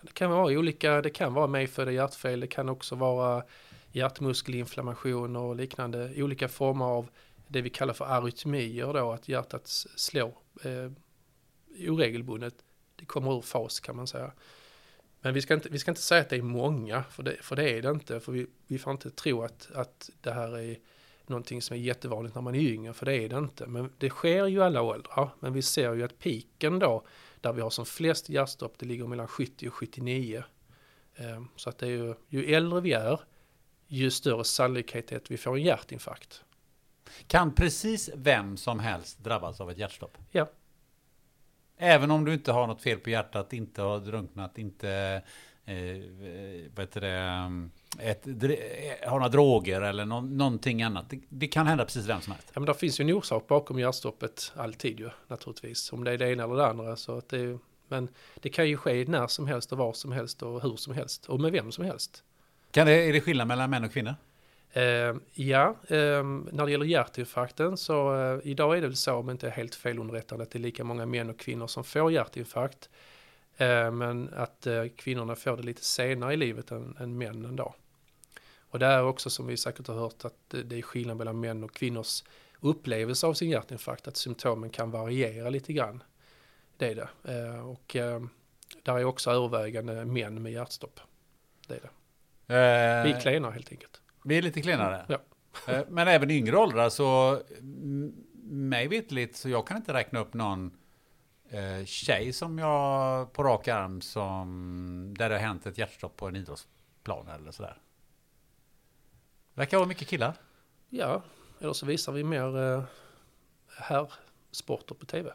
Det kan vara olika, det kan vara medfödda hjärtfel, det kan också vara hjärtmuskelinflammation och liknande, olika former av det vi kallar för arytmier då, att hjärtat slår eh, oregelbundet. Det kommer ur fas kan man säga. Men vi ska inte, vi ska inte säga att det är många, för det, för det är det inte. För vi, vi får inte tro att, att det här är någonting som är jättevanligt när man är yngre, för det är det inte. Men det sker ju alla åldrar. Men vi ser ju att piken då, där vi har som flest hjärtstopp, det ligger mellan 70 och 79. Ehm, så att det är ju, ju äldre vi är, ju större sannolikhet är att vi får en hjärtinfarkt. Kan precis vem som helst drabbas av ett hjärtstopp? Ja. Även om du inte har något fel på hjärtat, inte har drunknat, inte eh, vad heter det, mm, ett, eh, har några droger eller no, någonting annat. Det, det, kan hända precis vem som helst. Ja, men det finns ju en orsak bakom hjärtstoppet alltid ju naturligtvis. Om det är det ena eller det andra. Så att det, men det kan ju ske när som helst och var som helst och hur som helst och med vem som helst. Kan det, är det skillnad mellan män och kvinnor? Uh, ja, uh, när det gäller hjärtinfarkten så uh, idag är det väl så om inte är helt felunderrättad att det är lika många män och kvinnor som får hjärtinfarkt. Eh, men att eh, kvinnorna får det lite senare i livet än, än männen då. Och det är också som vi säkert har hört att det är skillnad mellan män och kvinnors upplevelse av sin hjärtinfarkt, att symptomen kan variera lite grann. Det är det. Eh, och eh, där är också övervägande män med hjärtstopp. Det är det. Eh, Vi är klenare helt enkelt. Vi är lite klenare. Ja. Eh, Men även yngre åldrar så, mig vetligt, så jag kan inte räkna upp någon eh, tjej som jag på rak arm som, där det har hänt ett hjärtstopp på en idrottsplan eller sådär. Verkar vara mycket killar. Ja, eller så visar vi mer eh, herrsporter på tv.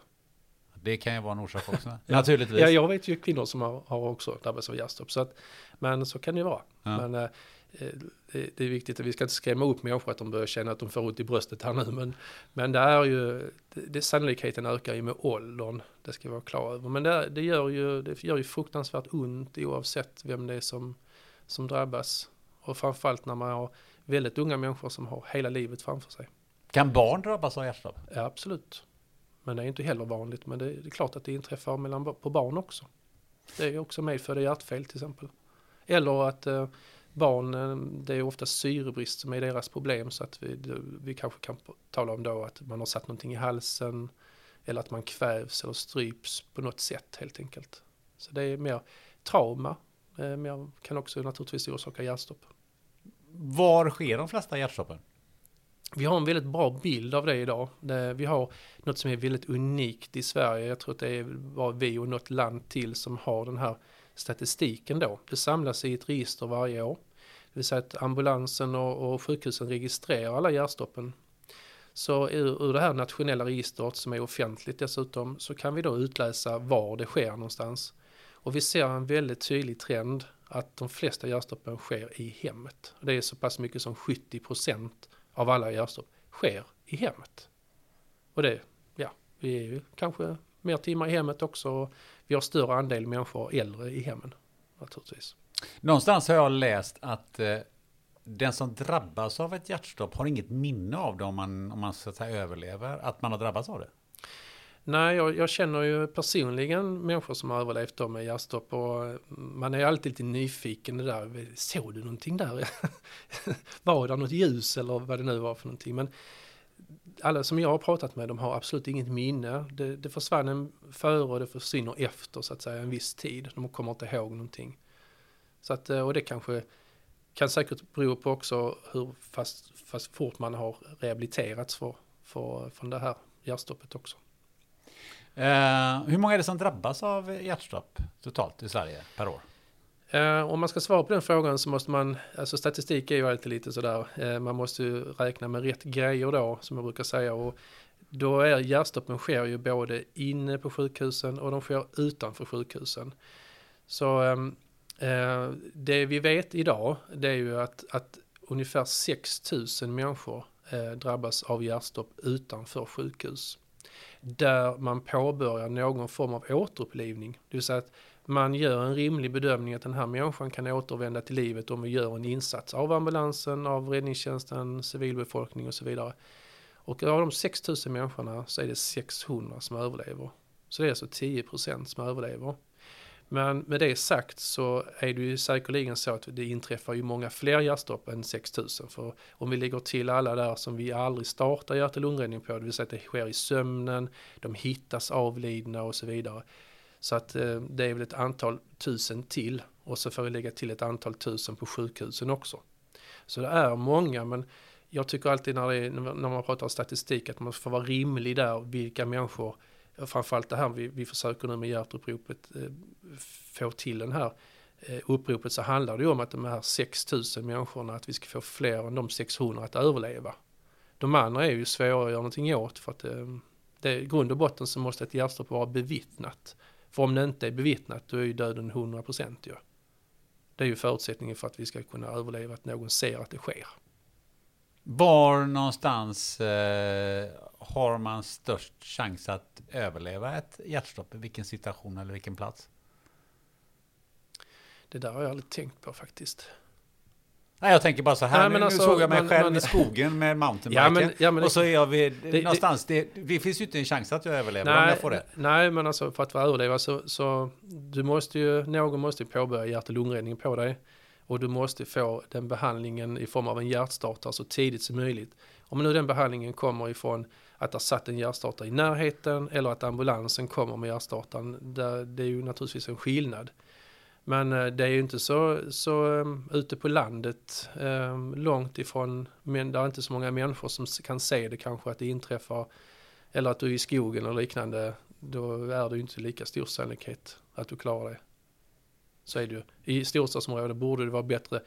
Det kan ju vara en orsak också. Naturligtvis. Ja, jag vet ju kvinnor som har, har också drabbats av hjärtstopp. Så att, men så kan det ju vara. Ja. Men eh, eh, det, det är viktigt att vi ska inte skrämma upp människor att de börjar känna att de får ont i bröstet här nu. Men, men det är ju, det, det, sannolikheten ökar ju med åldern. Det ska vi vara klara över. Men det, det, gör ju, det gör ju fruktansvärt ont oavsett vem det är som, som drabbas. Och framförallt när man har väldigt unga människor som har hela livet framför sig. Kan barn drabbas av hjärtstopp? Ja, absolut. Men det är inte heller vanligt. Men det, det är klart att det inträffar mellan, på barn också. Det är också medfödda hjärtfel till exempel. Eller att eh, barn, eh, det är ofta syrebrist som är deras problem. Så att vi, vi kanske kan tala om då att man har satt någonting i halsen. Eller att man kvävs eller stryps på något sätt helt enkelt. Så det är mer trauma. Eh, mer, kan också naturligtvis orsaka hjärtstopp. Var sker de flesta hjärtstoppen? Vi har en väldigt bra bild av det idag. Det, vi har något som är väldigt unikt i Sverige. Jag tror att det är bara vi och något land till som har den här statistiken då. Det samlas i ett register varje år. Det vill säga att ambulansen och, och sjukhusen registrerar alla hjärtstoppen. Så ur, ur det här nationella registret som är offentligt dessutom så kan vi då utläsa var det sker någonstans. Och vi ser en väldigt tydlig trend att de flesta hjärtstoppen sker i hemmet. Det är så pass mycket som 70 procent av alla hjärtstopp sker i hemmet. Och det, ja, vi är ju kanske mer timmar i hemmet också. och Vi har större andel människor äldre i hemmen naturligtvis. Någonstans har jag läst att eh, den som drabbas av ett hjärtstopp har inget minne av det om man, om man så att säga överlever, att man har drabbats av det. Nej, jag, jag känner ju personligen människor som har överlevt då med hjärtstopp och mm, man är alltid lite nyfiken det där. Såg du någonting där? var det något ljus eller vad det nu var för någonting? Men alla som jag har pratat med, de har absolut inget minne. Det, det försvann en före och det försvinner efter så att säga en viss tid. De kommer inte ihåg någonting. Så att, eh, och det kanske kan säkert bero på också hur fast, fast fort man har rehabiliterats för, för, från det här hjärtstoppet också. Eh, hur många är det som drabbas av hjärtstopp totalt i Sverige per år? Eh, om man ska svara på den frågan så måste man, alltså statistik är ju alltid lite sådär, eh, man måste ju räkna med rätt grejer då, som jag brukar säga. Och då är hjärtstoppen sker ju både inne på sjukhusen och de sker utanför sjukhusen. Så ehm, eh, det vi vet idag, det är ju att, att ungefär 6 000 människor eh, drabbas av hjärtstopp utanför sjukhus. Där man påbörjar någon form av återupplivning. Det vill säga att man gör en rimlig bedömning att den här människan kan återvända till livet om vi gör en insats av ambulansen, av räddningstjänsten, civilbefolkning och så vidare. Och av de 6000 människorna så är det 600 som överlever. Så det är alltså 10% som överlever. Men med det sagt så är det ju säkerligen så att det inträffar ju många fler hjärtstopp än 6000. För om vi lägger till alla där som vi aldrig startar hjärt och lungräddning på, det vill säga att det sker i sömnen, de hittas avlidna och så vidare. Så att eh, det är väl ett antal tusen till och så får vi lägga till ett antal tusen på sjukhusen också. Så det är många men jag tycker alltid när, det är, när man pratar statistik att man får vara rimlig där vilka människor Eh, framförallt det här vi, vi försöker nu med hjärtuppropet eh, få till den här eh, uppropet så handlar det ju om att de här 6000 människorna att vi ska få fler än de 600 att överleva. De andra är ju svåra att göra någonting åt för att eh, det, i grund och botten så måste ett hjärtstopp vara bevittnat. För om det inte är bevittnat då är ju döden 100% ju. Det är ju förutsättningen för att vi ska kunna överleva att någon ser att det sker. Var någonstans eh, har man störst chans att överleva ett hjärtstopp? I vilken situation eller vilken plats? Det där har jag aldrig tänkt på faktiskt. Nej, jag tänker bara så här, Nej, nu, alltså, såg jag mig man- själv man- i skogen med mountainbiken. Ja, ja, det- och så är jag vid, det- någonstans, det, det finns ju inte en chans att jag överlever om jag får det. nej, men alltså för att överleva så, så du måste ju, någon måste ju påbörja hjärt och lungräddning på dig. och du måste få den behandlingen i form av en hjärtstartare så tidigt som möjligt. Om nu den behandlingen kommer ifrån att det satt en hjärtstartare i närheten eller att ambulansen kommer med hjärtstartaren, det är ju naturligtvis en skillnad. Men eh, det är ju inte så, så eh, ute på landet, eh, långt ifrån, men det är inte så många människor som kan se det kanske att det inträffar, eller att du är i skogen eller liknande, då är det ju inte lika stor sannolikhet att du klarar det. Så är det ju. I storstadsområden borde det vara bättre,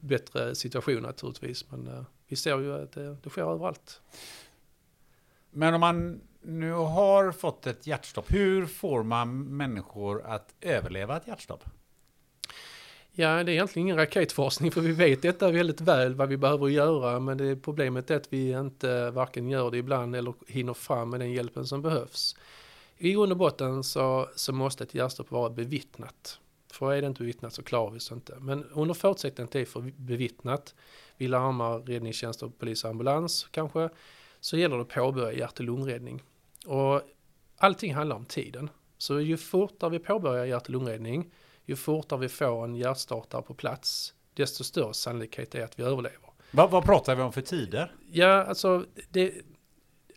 bättre situation naturligtvis, men vi ser ju att det, det sker överallt. Men om man nu har fått ett hjärtstopp, hur får man människor att överleva ett hjärtstopp? Ja, det är egentligen ingen raketforskning för vi vet detta väldigt väl vad vi behöver göra men det problemet är att vi inte varken gör det ibland eller hinner fram med den hjälpen som behövs. I grund och botten så, så måste ett hjärtstopp vara bevittnat. För är det inte bevittnat så klarar vi oss inte. Men under förutsättning att det är för bevittnat, vi larmar räddningstjänst och polis och ambulans kanske, så gäller det att påbörja hjärt och lungräddning. Och allting handlar om tiden. Så ju fortare vi påbörjar hjärt och lungräddning, ju fortare vi får en hjärtstartare på plats, desto större sannolikhet är att vi överlever. Vad, vad pratar vi om för tider? Ja, alltså det,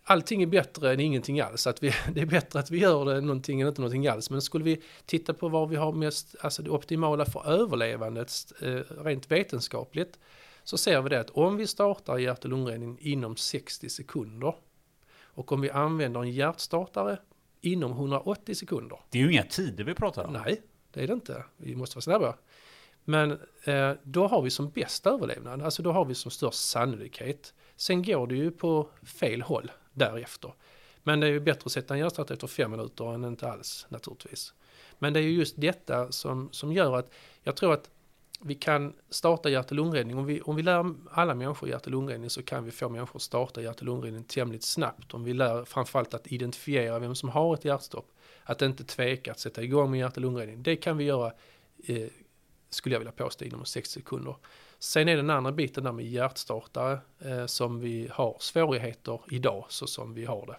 allting är bättre än ingenting alls. Att vi, det är bättre att vi gör det än någonting än inte någonting alls. Men skulle vi titta på var vi har mest, alltså det optimala för överlevandet eh, rent vetenskapligt, så ser vi det att om vi startar hjärt och lungräddning inom 60 sekunder och om vi använder en hjärtstartare inom 180 sekunder. Det är ju inga tider vi pratar om. Nej, det är det inte. Vi måste vara snabba. Men eh, då har vi som bäst överlevnad, alltså då har vi som störst sannolikhet. Sen går det ju på fel håll därefter. Men det är ju bättre att sätta en hjärtstartare efter fem minuter än inte alls naturligtvis. Men det är ju just detta som, som gör att jag tror att vi kan starta hjärt och lungräddning. Om vi, om vi lär alla människor hjärt och lungräddning så kan vi få människor att starta hjärt och lungräddning tämligen snabbt. Om vi lär framförallt att identifiera vem som har ett hjärtstopp. Att inte tveka att sätta igång med hjärt och lungräddning. Det kan vi göra, eh, skulle jag vilja påstå, inom 60 sekunder. Sen är den andra biten där med hjärtstartare eh, som vi har svårigheter idag så som vi har det.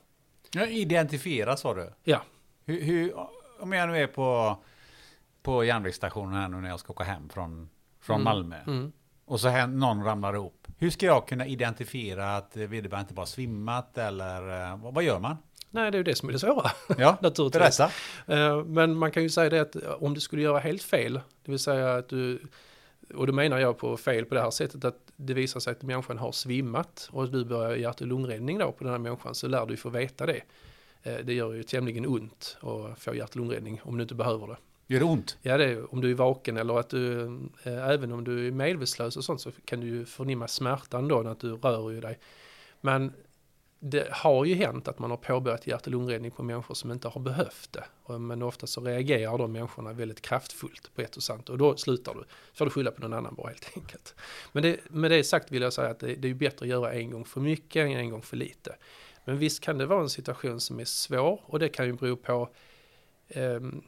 Ja, identifiera sa du? Ja. Hur, hur, om jag nu är på, på järnvägsstationen här nu när jag ska åka hem från från mm. Malmö. Mm. Och så här, någon ramlar ihop. Hur ska jag kunna identifiera att vederbörande inte bara svimmat eller eh, vad, vad gör man? Nej, det är ju det som är det svåra. Ja, naturligtvis. Berätta. Eh, men man kan ju säga det att om du skulle göra helt fel, det vill säga att du, och då menar jag på fel på det här sättet att det visar sig att människan har svimmat och du börjar hjärt och lungräddning då på den här människan så lär du få veta det. Eh, det gör ju tämligen ont att få hjärt och lungräddning om du inte behöver det. Gör det ont? Ja, det är om du är vaken eller att du, eh, även om du är medvetslös och sånt så kan du ju förnimma smärtan då när du rör ju dig. Men det har ju hänt att man har påbörjat hjärt och lungräddning på människor som inte har behövt det. Men ofta så reagerar de människorna väldigt kraftfullt på ett och sant och då slutar du. får du skylla på någon annan bara helt enkelt. Men det, med det sagt vill jag säga att det, det är bättre att göra en gång för mycket än en gång för lite. Men visst kan det vara en situation som är svår och det kan ju bero på um,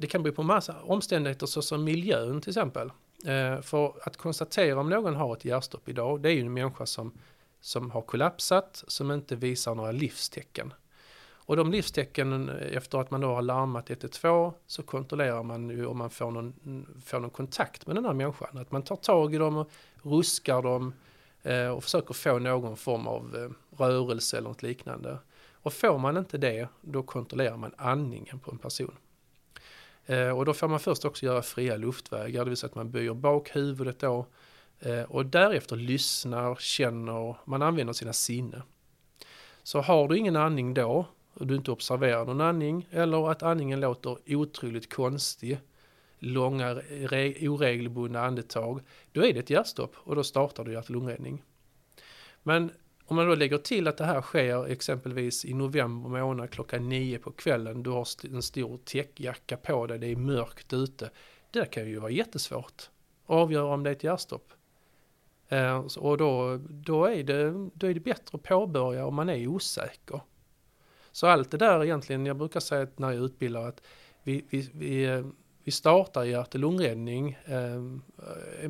det kan bero på massa omständigheter såsom miljön till exempel. Eh, för att konstatera om någon har ett hjärtstopp idag, det är ju en människa som, som har kollapsat, som inte visar några livstecken. Och de livstecknen eh, efter att man då har larmat 112 så kontrollerar man ju om man får någon, får någon kontakt med den här människan. Att man tar tag i dem och ruskar dem eh, och försöker få någon form av eh, rörelse eller något liknande. Och får man inte det, då kontrollerar man andningen på en person. Eh, och då får man först också göra fria luftvägar, det vill säga att man böjer bak huvudet då. Eh, och därefter lyssnar, känner, man använder sina sinne. Så har du ingen andning då, och du inte observerar någon andning, eller att andningen låter otroligt konstig, långa oregelbundna andetag, då är det ett hjärtstopp och då startar du hjärt-lungräddning. Men om man då lägger till att det här sker exempelvis i november månad klockan nio på kvällen, du har en stor täckjacka på dig, det är mörkt ute. Det kan ju vara jättesvårt att avgöra om det är ett hjärtstopp. Eh, och då, då, är det, då är det bättre att påbörja om man är osäker. Så allt det där egentligen, jag brukar säga när jag utbildar att vi, vi, vi, eh, vi startar hjärt och lungräddning. Eh,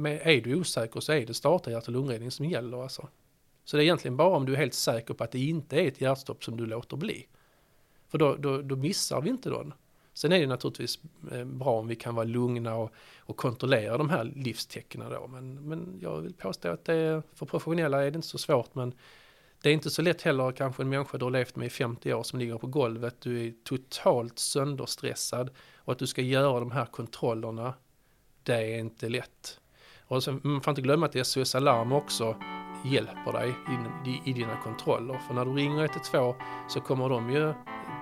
är du osäker så är det starta hjärt och lungräddning som gäller alltså. Så det är egentligen bara om du är helt säker på att det inte är ett hjärtstopp som du låter bli. För då, då, då missar vi inte den. Sen är det naturligtvis eh, bra om vi kan vara lugna och, och kontrollera de här livstecknen då. Men, men jag vill påstå att det är, för professionella är det inte så svårt men det är inte så lätt heller kanske en människa du har levt med i 50 år som ligger på golvet. Du är totalt sönderstressad och att du ska göra de här kontrollerna, det är inte lätt. Och sen, man får inte glömma att det är SOS Alarm också hjälper dig i, i dina kontroller. För när du ringer 112 så kommer de ju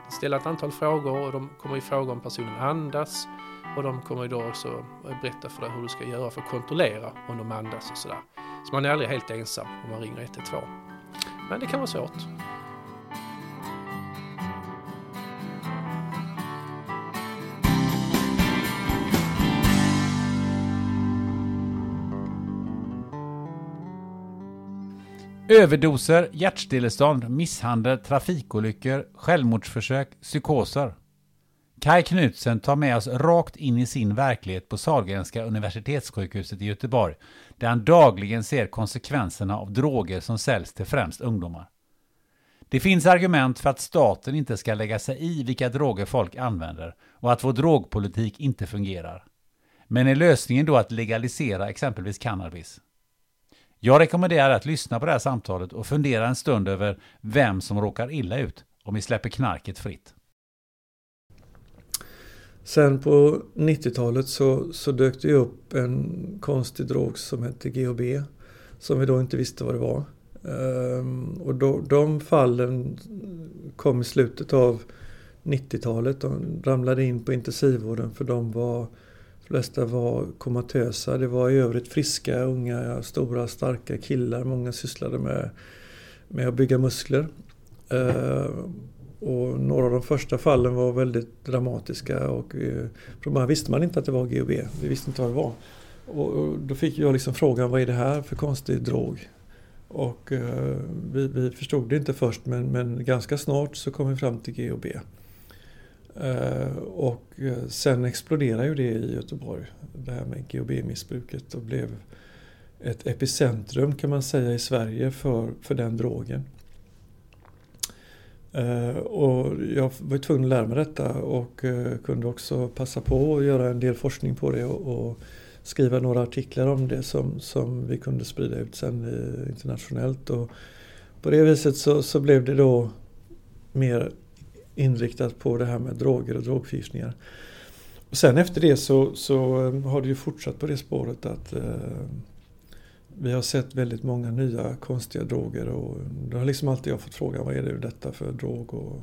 ställa ett antal frågor och de kommer ju fråga om personen andas och de kommer ju då också berätta för dig hur du ska göra för att kontrollera om de andas och sådär. Så man är aldrig helt ensam om man ringer 112. Men det kan vara svårt. Överdoser, hjärtstillestånd, misshandel, trafikolyckor, självmordsförsök, psykoser. Kai Knutsen tar med oss rakt in i sin verklighet på Sahlgrenska universitetssjukhuset i Göteborg, där han dagligen ser konsekvenserna av droger som säljs till främst ungdomar. Det finns argument för att staten inte ska lägga sig i vilka droger folk använder och att vår drogpolitik inte fungerar. Men är lösningen då att legalisera exempelvis cannabis? Jag rekommenderar att lyssna på det här samtalet och fundera en stund över vem som råkar illa ut om vi släpper knarket fritt. Sen på 90-talet så, så dök det upp en konstig drog som hette GHB. Som vi då inte visste vad det var. Ehm, och då, de fallen kom i slutet av 90-talet. De ramlade in på intensivvården för de var flesta var komatösa. Det var i övrigt friska, unga, stora, starka killar. Många sysslade med, med att bygga muskler. Eh, och några av de första fallen var väldigt dramatiska och eh, från början visste man inte att det var GHB. Vi visste inte vad det var. Och, då fick jag liksom frågan, vad är det här för konstig drog? Och eh, vi, vi, förstod det inte först men, men, ganska snart så kom vi fram till GHB. Eh, och eh, sen exploderade ju det i Göteborg, det här med GHB-missbruket och blev ett epicentrum kan man säga i Sverige för, för den drogen. Eh, och jag var tvungen att lära mig detta och kunde också passa på att göra en del forskning på det och, och skriva några artiklar om det som, som vi kunde sprida ut sen internationellt. Och på det viset så, så blev det då mer inriktat på det här med droger och drogförgiftningar. Och sen efter det så, så eh, har det ju fortsatt på det spåret att eh, vi har sett väldigt många nya konstiga droger och då har liksom alltid jag fått frågan vad är det detta för drog och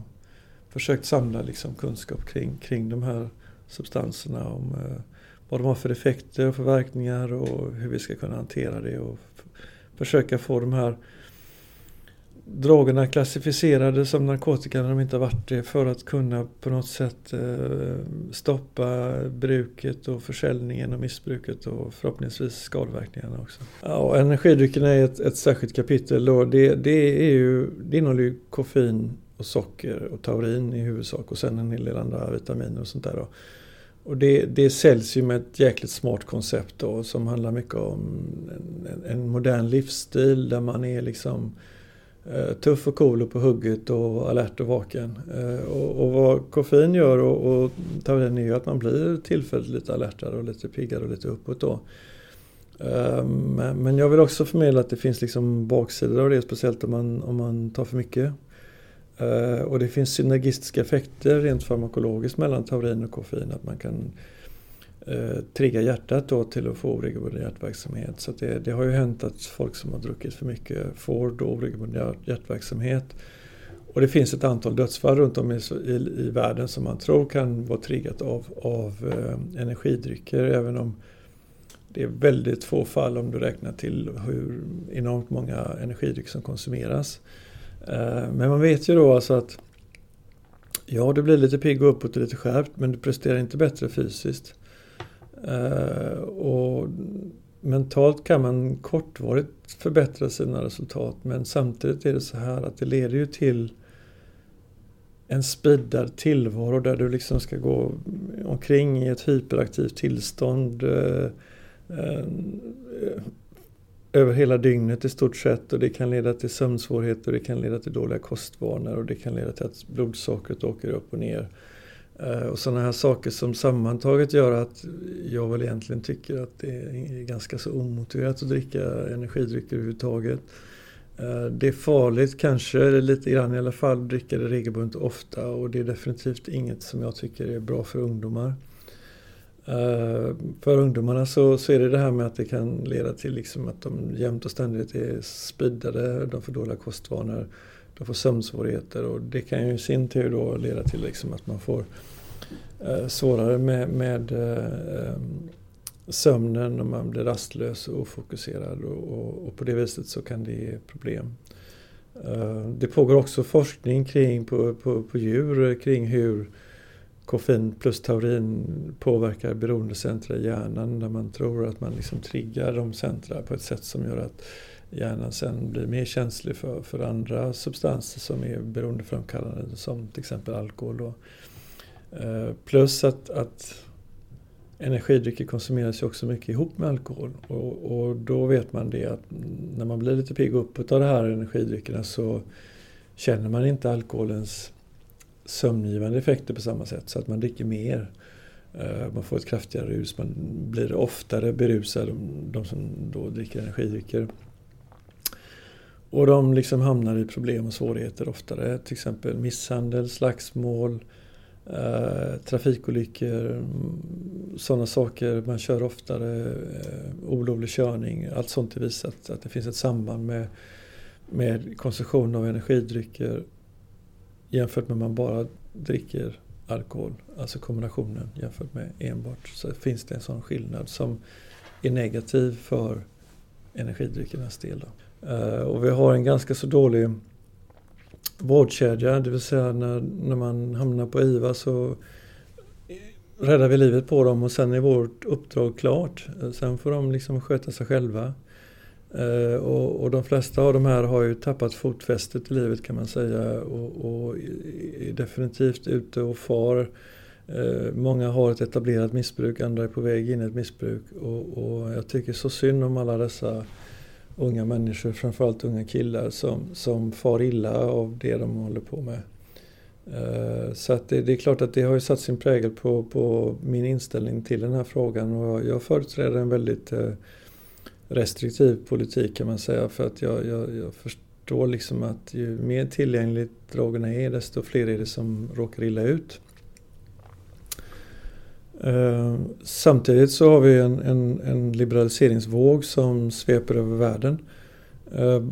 försökt samla liksom kunskap kring, kring de här substanserna. Om, eh, vad de har för effekter och förverkningar och hur vi ska kunna hantera det och försöka få de här drogerna klassificerade som narkotika när de inte har varit det för att kunna på något sätt eh, stoppa bruket och försäljningen och missbruket och förhoppningsvis skadeverkningarna också. Ja, och energidryckerna är ett, ett särskilt kapitel och Det, det, är ju, det innehåller ju koffein och socker och taurin i huvudsak och sen en hel del andra vitaminer och sånt där. Då. Och det, det säljs ju med ett jäkligt smart koncept då som handlar mycket om en, en modern livsstil där man är liksom eh, Eh, tuff och cool och på hugget och alert och vaken. Eh, och, och, vad koffein gör och, och taurin är ju att man blir tillfälligt lite alertare och lite piggare och lite uppåt då. Eh, men, men jag vill också förmedla att det finns liksom baksidor av det, speciellt om man, om man tar för mycket. Och det finns synergistiska effekter rent farmakologiskt mellan taurin och koffein. Att man kan Eh, triggar hjärtat då till att få oregelbunden hjärtverksamhet. Så det, det, har ju hänt att folk som har druckit för mycket får då oregelbunden hjärtverksamhet. Och det finns ett antal dödsfall runt om i, i, i världen som man tror kan vara triggat av, av eh, energidrycker. Även om det är väldigt få fall om du räknar till hur enormt många energidrycker som konsumeras. Eh, men man vet ju då alltså att Ja, du blir lite pigg och uppåt och lite skärpt men du presterar inte bättre fysiskt. Eh, och mentalt kan man kortvarigt förbättra sina resultat men samtidigt är det så här att det leder ju till en speedad tillvaro där du liksom ska gå omkring i ett hyperaktivt tillstånd eh, eh över hela dygnet i stort sett och det kan leda till sömnsvårigheter, det kan leda till dåliga kostvanor och det kan leda till att blodsockret åker upp och ner. Eh, och sådana här saker som sammantaget gör att jag väl egentligen tycker att det är ganska så omotiverat att dricka energidrycker överhuvudtaget. Eh, det är farligt kanske lite grann i alla fall att dricka det regelbundet ofta och det är definitivt inget som jag tycker är bra för ungdomar. Eh, för ungdomarna så, så är det det här med att det kan leda till liksom att de jämt och ständigt är speedade, de får dåliga kostvanor, de får sömnsvårigheter och det kan ju i sin tur då leda till liksom att man får eh, svårare med, med eh, eh sömnen och man blir rastlös och ofokuserad och, och, och, på det viset så kan det ge problem. Eh, det pågår också forskning kring på, på, på djur kring hur koffein plus taurin påverkar beroendecentra i hjärnan där man tror att man liksom triggar de centra på ett sätt som gör att hjärnan sen blir mer känslig för, för andra substanser som är beroendeframkallande som till exempel alkohol. Då. Eh, plus att, att energidrycker konsumeras ju också mycket ihop med alkohol och, och, då vet man det att när man blir lite pigg uppåt av de här energidryckerna så känner man inte alkoholens sömngivande effekter på samma sätt så att man dricker mer. Eh, man får ett kraftigare rus, man blir oftare berusad, de som då dricker energidrycker. Och de liksom hamnar i problem och svårigheter oftare, till exempel misshandel, slagsmål, eh, trafikolyckor, mm, sådana saker. Man kör oftare, eh, olovlig körning. Allt sånt är visat. att det finns ett samband med, med konsumtion av energidrycker jämfört med om man bara dricker alkohol, alltså kombinationen jämfört med enbart, så finns det en sån skillnad som är negativ för energidryckernas del. Då. Eh, och vi har en ganska så dålig vårdkedja, det vill säga när, när man hamnar på IVA så räddar vi livet på dem och sen är vårt uppdrag klart. Eh, sen får de liksom sköta sig själva. Eh, och, och, de flesta av de här har ju tappat fotfästet i livet kan man säga och, och är definitivt ute och far. Många har ett etablerat missbruk, andra är på väg in i ett missbruk och, och, jag tycker så synd om alla dessa unga människor, framförallt unga killar som, som far illa av det de håller på med. Eh, så att det, det, är klart att det har ju satt sin prägel på, på min inställning till den här frågan och jag, jag företräder en väldigt eh, restriktiv politik kan man säga. För att jag, jag, jag förstår liksom att ju mer tillgängligt drogerna är desto fler är det som råkar illa ut. Eh, samtidigt så har vi en, en, en, liberaliseringsvåg som sveper över världen. Eh,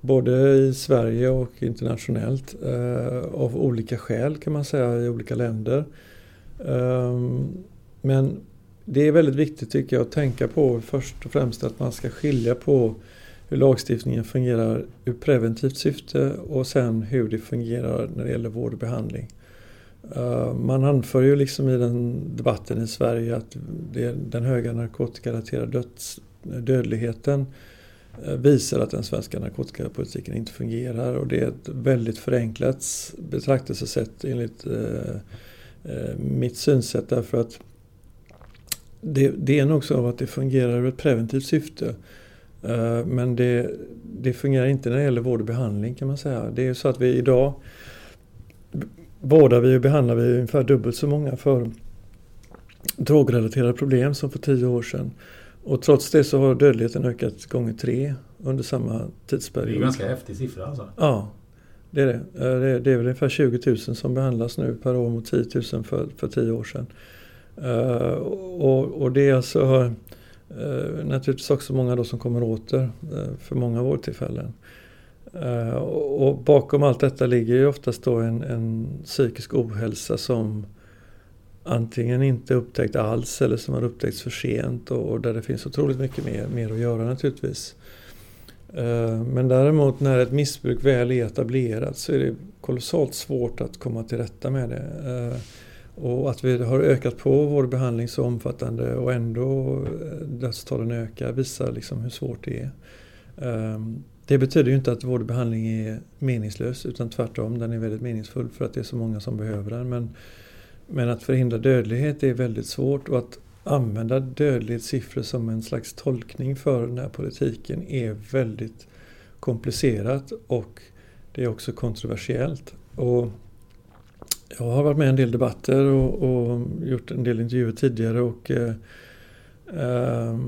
både i Sverige och internationellt. Eh, av olika skäl kan man säga i olika länder. men det är väldigt viktigt tycker jag att tänka på först och främst att man ska skilja på hur lagstiftningen fungerar ur preventivt syfte och sen hur det fungerar när det gäller vård och behandling. Eh, man anför ju liksom i den debatten i Sverige att den höga narkotikarelaterade döds, dödligheten eh, visar att den svenska narkotikapolitiken inte fungerar och det är ett väldigt förenklat betraktelsesätt enligt eh, mitt synsätt därför att det, det är nog så att det fungerar ur ett preventivt syfte. Men det, det fungerar inte när det gäller vård och behandling kan man säga. Det är så att vi idag vårdar vi och behandlar vi ungefär dubbelt så många för drogrelaterade problem som för tio år sedan. Och trots det så har dödligheten ökat gånger tre under samma tidsperiod. Det är en ganska häftig siffra alltså. Ja, det är det. Eh, det är väl ungefär 20 000 som behandlas nu per år mot 10 000 för, för tio år sedan. Uh, och, och, det är alltså uh, naturligtvis också många då som kommer åter uh, för många vårdtillfällen. Och, och, bakom allt detta ligger ju oftast då en, en psykisk ohälsa som antingen inte upptäckt alls eller som har upptäckts för sent och, och där det finns otroligt mycket mer, mer att göra naturligtvis. Eh, men däremot när ett missbruk väl är etablerat så är det kolossalt svårt att komma till rätta med det. Eh, och att vi har ökat på vår behandling så omfattande och ändå dödstalen ökar visar liksom hur svårt det är det betyder ju inte att vård och behandling är meningslös utan tvärtom, den är väldigt meningsfull för att det är så många som behöver den. Men, men att förhindra dödlighet är väldigt svårt och att använda dödlighetssiffror som en slags tolkning för den här politiken är väldigt komplicerat och det är också kontroversiellt. Och Jag har varit med i en del debatter och, och gjort en del intervjuer tidigare och eh, eh,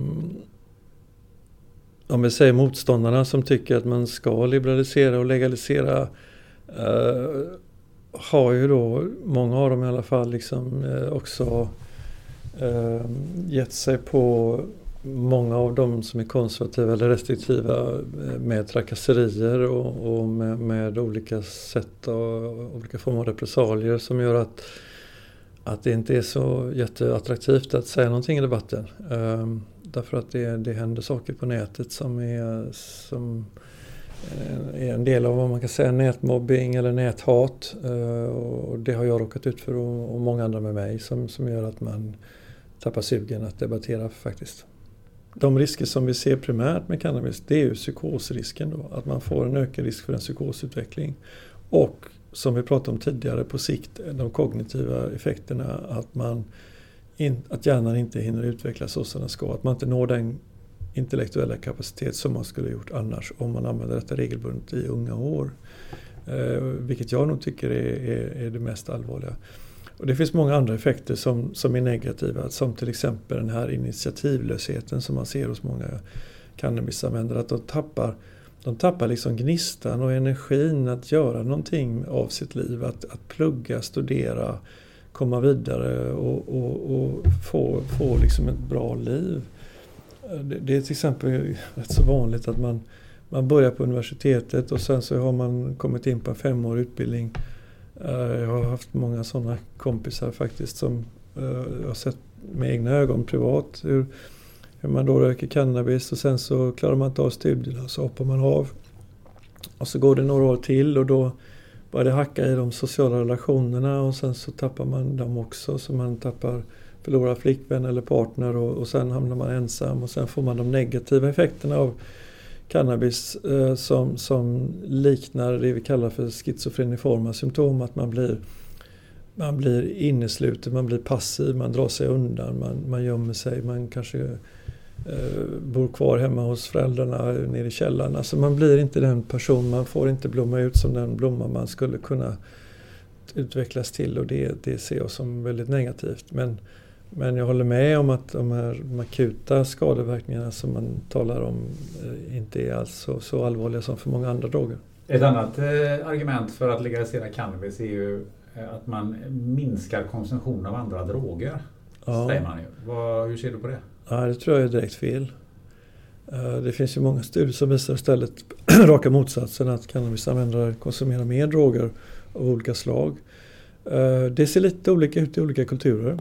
om vi säger motståndarna som tycker att man ska liberalisera och legalisera eh, har ju då, många av dem i alla fall, liksom eh, också eh, gett sig på många av dem som är konservativa eller restriktiva eh, med trakasserier och, och med, med, olika sätt och olika former av repressalier som gör att, att det inte är så jätteattraktivt att säga någonting i debatten. Um, därför att det, det händer saker på nätet som är, som eh, är en del av vad man kan säga nätmobbing eller näthat. Eh, och det har jag råkat ut för och, och många andra med mig som, som gör att man tappar sugen att debattera faktiskt. De risker som vi ser primärt med cannabis det är ju psykosrisken då. Att man får en ökad risk för en psykosutveckling. Och som vi pratade om tidigare på sikt de kognitiva effekterna att man in, att hjärnan inte hinner utvecklas så som den ska. Att man inte når den intellektuella kapacitet som man skulle gjort annars om man använder detta regelbundet i unga år. Eh, vilket jag nog tycker är, är, är det mest allvarliga. Och det finns många andra effekter som, som är negativa, som till exempel den här initiativlösheten som man ser hos många cannabisanvändare. Att de tappar, de tappar liksom gnistan och energin att göra någonting av sitt liv. Att, att plugga, studera, komma vidare och, och, och få, få liksom ett bra liv. Det, det, är till exempel rätt så vanligt att man, man börjar på universitetet och sen så har man kommit in på en femårig utbildning eh, jag har haft många sådana kompisar faktiskt som eh, jag har sett med egna ögon privat hur, hur man då röker cannabis och sen så klarar man inte av studierna så hoppar man av. Och så går det några år till och då börjar det hacka i de sociala relationerna och sen så tappar man dem också så man tappar förlorar flickvän eller partner och, och sen hamnar man ensam och sen får man de negativa effekterna av cannabis eh, som, som liknar det vi kallar för schizofreniforma symptom. Att man blir, man blir innesluten, man blir passiv, man drar sig undan, man, man gömmer sig, man kanske bor kvar hemma hos föräldrarna nere i källaren. Alltså man blir inte den person, man får inte blomma ut som den blomma man skulle kunna utvecklas till och det, det ser jag som väldigt negativt. Men men jag håller med om att de här de akuta skadeverkningarna som man talar om eh, inte är alls så, så allvarliga som för många andra droger. Ett annat eh, argument för att legalisera cannabis är ju eh, att man minskar konsumtion av andra droger. Ja. Säger man ju. Vad, hur ser du på det? Ja, det tror jag är direkt fel. Eh, det finns ju många studier som visar istället raka motsatsen att cannabisanvändare konsumerar mer droger av olika slag. Eh, det ser lite olika ut i olika kulturer.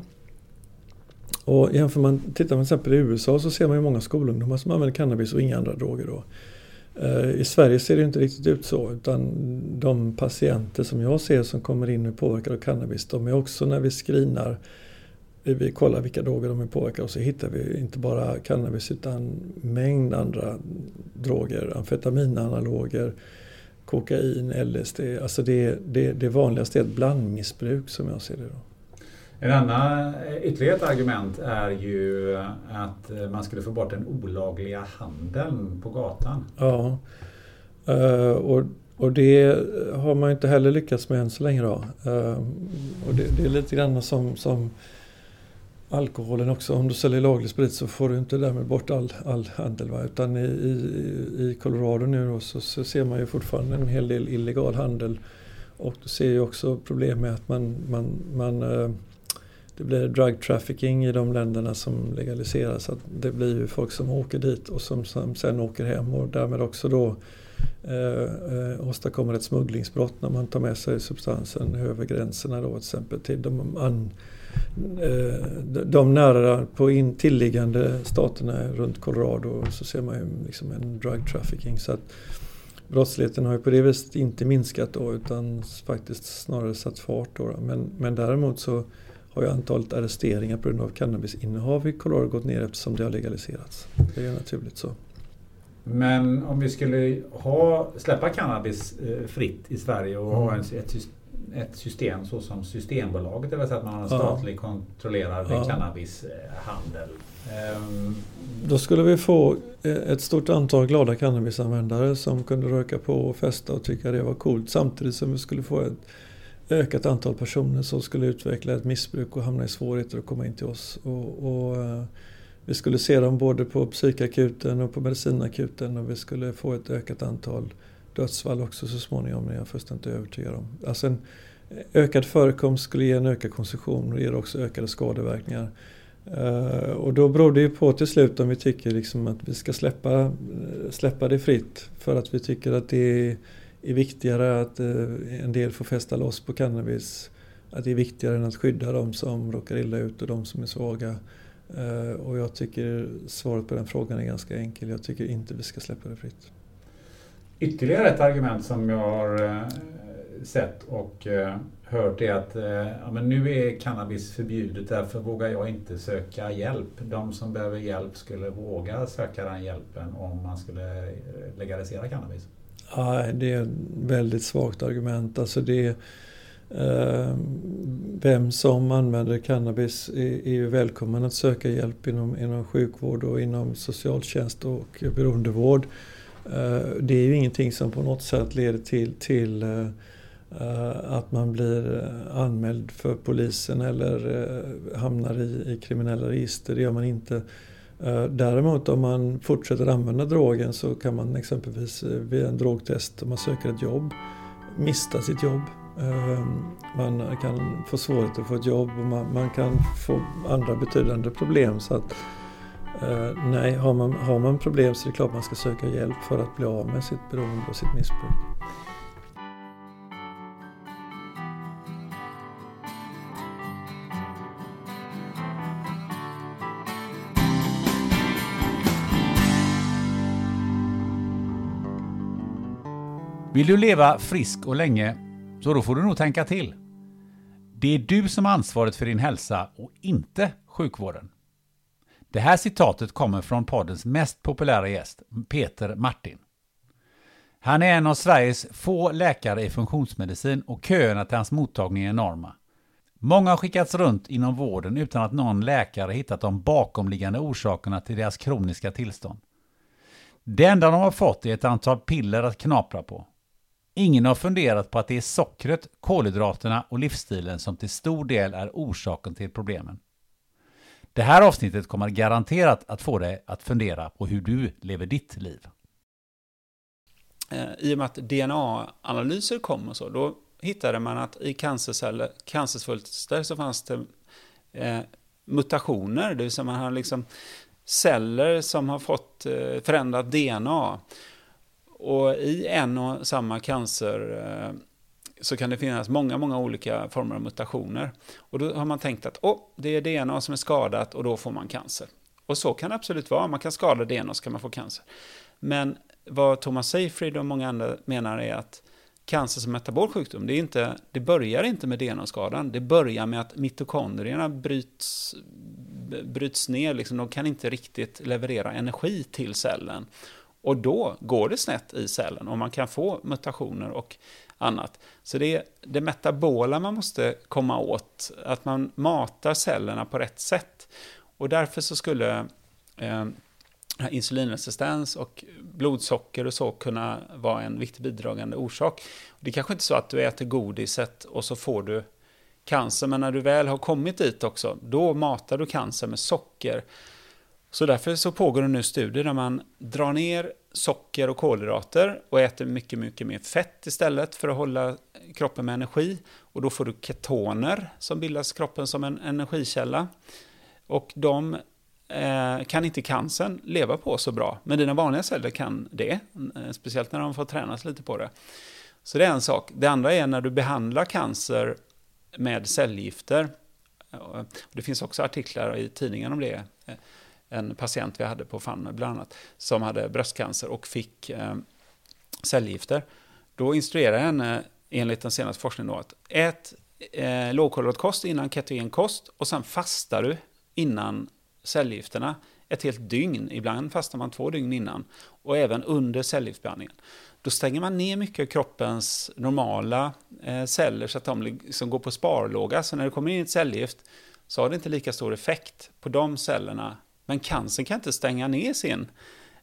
Och jämför man, tittar man till exempel i USA så ser man ju många skolungdomar som använder cannabis och inga andra droger. Då. Eh, I Sverige ser det inte riktigt ut så utan de patienter som jag ser som kommer in och är påverkade av cannabis de är också när vi screenar vi kollar vilka droger de är påverkade och så hittar vi inte bara cannabis utan mängd andra droger, amfetaminanaloger, kokain, LSD. Alltså det, det, det vanligaste är ett blandmissbruk som jag ser det. Då. En annan, ytterligare ett argument är ju att man skulle få bort den olagliga handeln på gatan. Ja, och, och det har man inte heller lyckats med än så länge. Då. Och det, det, är lite grann som, som alkoholen också. Om du säljer laglig sprit så får du inte därmed bort all, all handel. Va? Utan i, i, i Colorado nu då, så, så, ser man ju fortfarande en hel del illegal handel. Och du ser ju också problem med att man, man, man eh, det blir drug trafficking i de länderna som legaliseras. Att det blir ju folk som åker dit och som, som sen åker hem och därmed också då eh, eh, åstadkommer ett smugglingsbrott när man tar med sig substansen över gränserna då till exempel till de, an, eh, de nära på in, tillliggande staterna runt Colorado så ser man ju liksom en drug trafficking. Så att brottsligheten har ju på det viset inte minskat då utan faktiskt snarare satt fart. Då. Men, men däremot så har ju antalet arresteringar på grund av cannabisinnehav i Colorado gått ner eftersom det har legaliserats. Det är naturligt så. Men om vi skulle ha, släppa cannabis eh, fritt i Sverige och mm. ha ett, ett system så som Systembolaget, det vill säga att man har en statlig kontrollerad ja. cannabishandel. Um, Då skulle vi få eh, ett stort antal glada cannabisanvändare som kunde röka på och festa och tycka det var coolt samtidigt som vi skulle få ett ökat antal personer som skulle utveckla ett missbruk och hamna i svårigheter och komma in till oss. Och, och eh, vi skulle se dem både på psykakuten och på medicinakuten och vi skulle få ett ökat antal dödsfall också så småningom, är jag fullständigt övertygad om. Alltså en ökad förekomst skulle ge en ökad konsumtion och ger också ökade skadeverkningar. Uh, och då beror det ju på till slut om vi tycker liksom att vi ska släppa, eh, släppa det fritt för att vi tycker att det är, är viktigare att uh, en del får fästa loss på cannabis. Att det är viktigare än att skydda de som råkar illa ut och de som är svaga. Uh, och jag tycker svaret på den frågan är ganska enkel. Jag tycker inte vi ska släppa det fritt. Ytterligare ett argument som jag har eh, sett och eh, hört är att eh, ja, men nu är cannabis förbjudet därför vågar jag inte söka hjälp. De som behöver hjälp skulle våga söka den hjälpen om man skulle legalisera cannabis. Ja, det är ett väldigt svagt argument. Alltså det, eh, vem som använder cannabis är, är ju välkommen att söka hjälp inom, inom sjukvård och inom socialtjänst och beroendevård. Eh, Eh, det är ju ingenting som på något sätt leder till, till eh, eh, att man blir anmäld för polisen eller hamnar i, i kriminella register. Det gör man inte. Däremot om man fortsätter använda drogen så kan man exempelvis vid en drogtest om man söker ett jobb mista sitt jobb. Man kan få svårigheter att få ett jobb och man, man kan få andra betydande problem. Så att, Eh, nej, har man, har man problem så är det klart man ska söka hjälp för att bli av med sitt beroende och sitt missbruk. Vill du leva frisk och länge, så då får du nog tänka till. Det är du som har ansvaret för din hälsa och inte sjukvården. Det här citatet kommer från poddens mest populära gäst, Peter Martin. Han är en av Sveriges få läkare i funktionsmedicin och köerna till hans mottagning är enorma. Många har skickats runt inom vården utan att någon läkare hittat de bakomliggande orsakerna till deras kroniska tillstånd. Det enda de har fått är ett antal piller att knapra på. Ingen har funderat på att det är sockret, kolhydraterna och livsstilen som till stor del är orsaken till problemen. Det här avsnittet kommer garanterat att få dig att fundera på hur du lever ditt liv. Eh, I och med att DNA-analyser kom och så, då hittade man att i cancerceller, cancersvulster så fanns det eh, mutationer, det vill säga man har liksom celler som har fått eh, förändrat DNA. Och i en och samma cancer eh, så kan det finnas många, många olika former av mutationer. Och då har man tänkt att oh, det är DNA som är skadat och då får man cancer. Och så kan det absolut vara, man kan skada DNA och så kan man få cancer. Men vad Thomas Seyfried och många andra menar är att cancer som metabol sjukdom, det, är inte, det börjar inte med DNA-skadan, det börjar med att mitokondrierna bryts, bryts ner, liksom, de kan inte riktigt leverera energi till cellen. Och då går det snett i cellen och man kan få mutationer och annat. Så det är det metabola man måste komma åt, att man matar cellerna på rätt sätt. Och därför så skulle eh, insulinresistens och blodsocker och så kunna vara en viktig bidragande orsak. Det är kanske inte så att du äter godiset och så får du cancer, men när du väl har kommit dit också, då matar du cancer med socker så därför så pågår det nu studier där man drar ner socker och kolhydrater och äter mycket, mycket mer fett istället för att hålla kroppen med energi. Och då får du ketoner som bildas i kroppen som en energikälla. Och de eh, kan inte cancern leva på så bra, men dina vanliga celler kan det, eh, speciellt när de får tränas lite på det. Så det är en sak. Det andra är när du behandlar cancer med cellgifter. Eh, det finns också artiklar i tidningen om det eh, en patient vi hade på Fanne bland annat, som hade bröstcancer och fick eh, cellgifter. Då instruerade jag henne enligt den senaste forskningen då, att ät eh, lågkolhydratkost innan ketogenkost och sen fastar du innan cellgifterna ett helt dygn. Ibland fastar man två dygn innan och även under cellgiftsbehandlingen. Då stänger man ner mycket av kroppens normala eh, celler så att de liksom går på sparlåga. Så när det kommer in ett cellgift så har det inte lika stor effekt på de cellerna men cancern kan inte stänga ner sin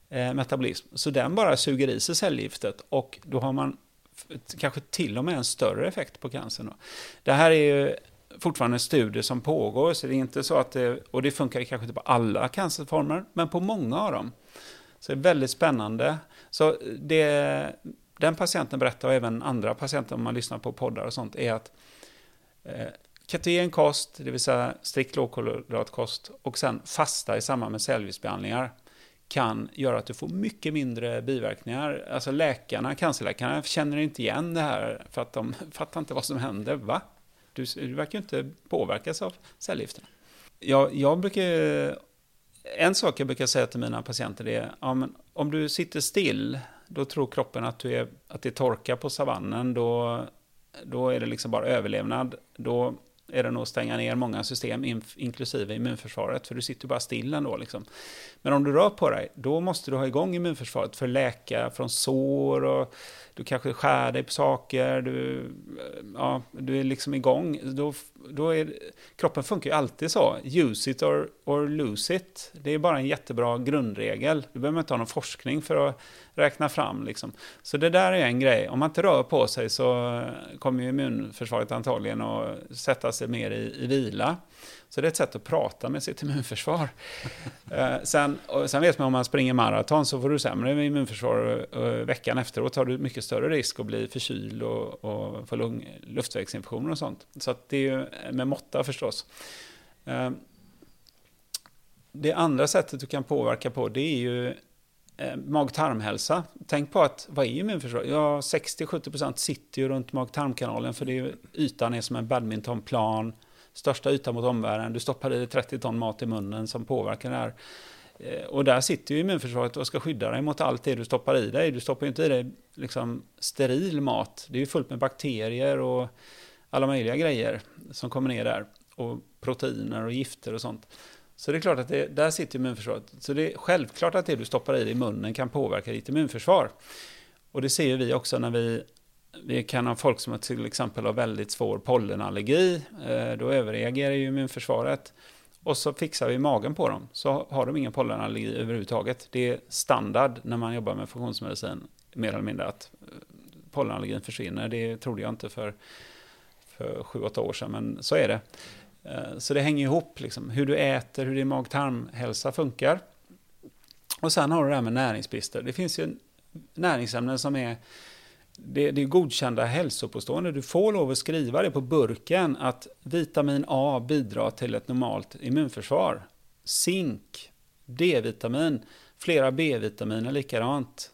eh, metabolism, så den bara suger i sig cellgiftet och då har man kanske till och med en större effekt på cancern. Då. Det här är ju fortfarande en studie som pågår, så det är inte så att det, och det funkar kanske inte på alla cancerformer, men på många av dem. Så det är väldigt spännande. Så det, den patienten berättar, och även andra patienter om man lyssnar på poddar och sånt, är att eh, ketogen kost, det vill säga strikt lågkolhydratkost, och sen fasta i samband med cellgiftsbehandlingar kan göra att du får mycket mindre biverkningar. Alltså läkarna, cancerläkarna känner inte igen det här för att de fattar inte vad som händer. Va? Du, du verkar ju inte påverkas av cellgifterna. Jag, jag brukar, en sak jag brukar säga till mina patienter är, ja, men om du sitter still, då tror kroppen att, du är, att det torkar på savannen, då, då är det liksom bara överlevnad. Då är det nog att stänga ner många system, inklusive immunförsvaret, för du sitter bara still ändå. Liksom. Men om du rör på dig, då måste du ha igång immunförsvaret för att läka från sår och du kanske skär dig på saker, du, eh, ja, du är liksom igång. Då, då är, kroppen funkar ju alltid så, use it or, or lose it. Det är bara en jättebra grundregel. Du behöver inte ha någon forskning för att räkna fram. Liksom. Så det där är en grej. Om man inte rör på sig så kommer ju immunförsvaret antagligen att sätta sig mer i, i vila. Så det är ett sätt att prata med sitt immunförsvar. eh, sen, sen vet man om man springer maraton så får du sämre immunförsvar. Eh, eh veckan efteråt har du mycket större risk att bli förkyld och, och få lung, luftvägsinfektioner och sånt. Så det är ju med måtta förstås. Eh, det andra sättet du kan påverka på det är ju eh, mag-tarmhälsa. Tänk på att, vad är immunförsvar? Ja, 60-70% sitter ju runt mag-tarmkanalen för det är, ytan är som en badmintonplan största ytan mot omvärlden. Du stoppar i dig 30 ton mat i munnen som påverkar det här. Eh, och där sitter ju immunförsvaret och ska skydda dig mot allt det du stoppar i dig. Du stoppar ju inte i dig liksom steril mat. Det är ju fullt med bakterier och alla möjliga grejer som kommer ner där. Och proteiner och gifter och sånt. Så det är klart att det, där sitter immunförsvaret. Så det är självklart att det du stoppar i dig i munnen kan påverka ditt immunförsvar. Och det ser ju vi också när vi vi kan ha folk som till exempel har väldigt svår pollenallergi. Eh, då överreagerar ju immunförsvaret. Och så fixar vi magen på dem, så har de ingen pollenallergi överhuvudtaget. Det är standard när man jobbar med funktionsmedicin, mer eller mindre, att eh, pollenallergin försvinner. Det trodde jag inte för, för sju, åtta år sedan, men så är det. Eh, så det hänger ihop, liksom, hur du äter, hur din mag-tarmhälsa funkar. Och sen har du det här med näringsbrister. Det finns ju näringsämnen som är det, det är godkända hälsopåståenden. Du får lov att skriva det på burken att vitamin A bidrar till ett normalt immunförsvar. Zink, D-vitamin, flera B-vitaminer likadant.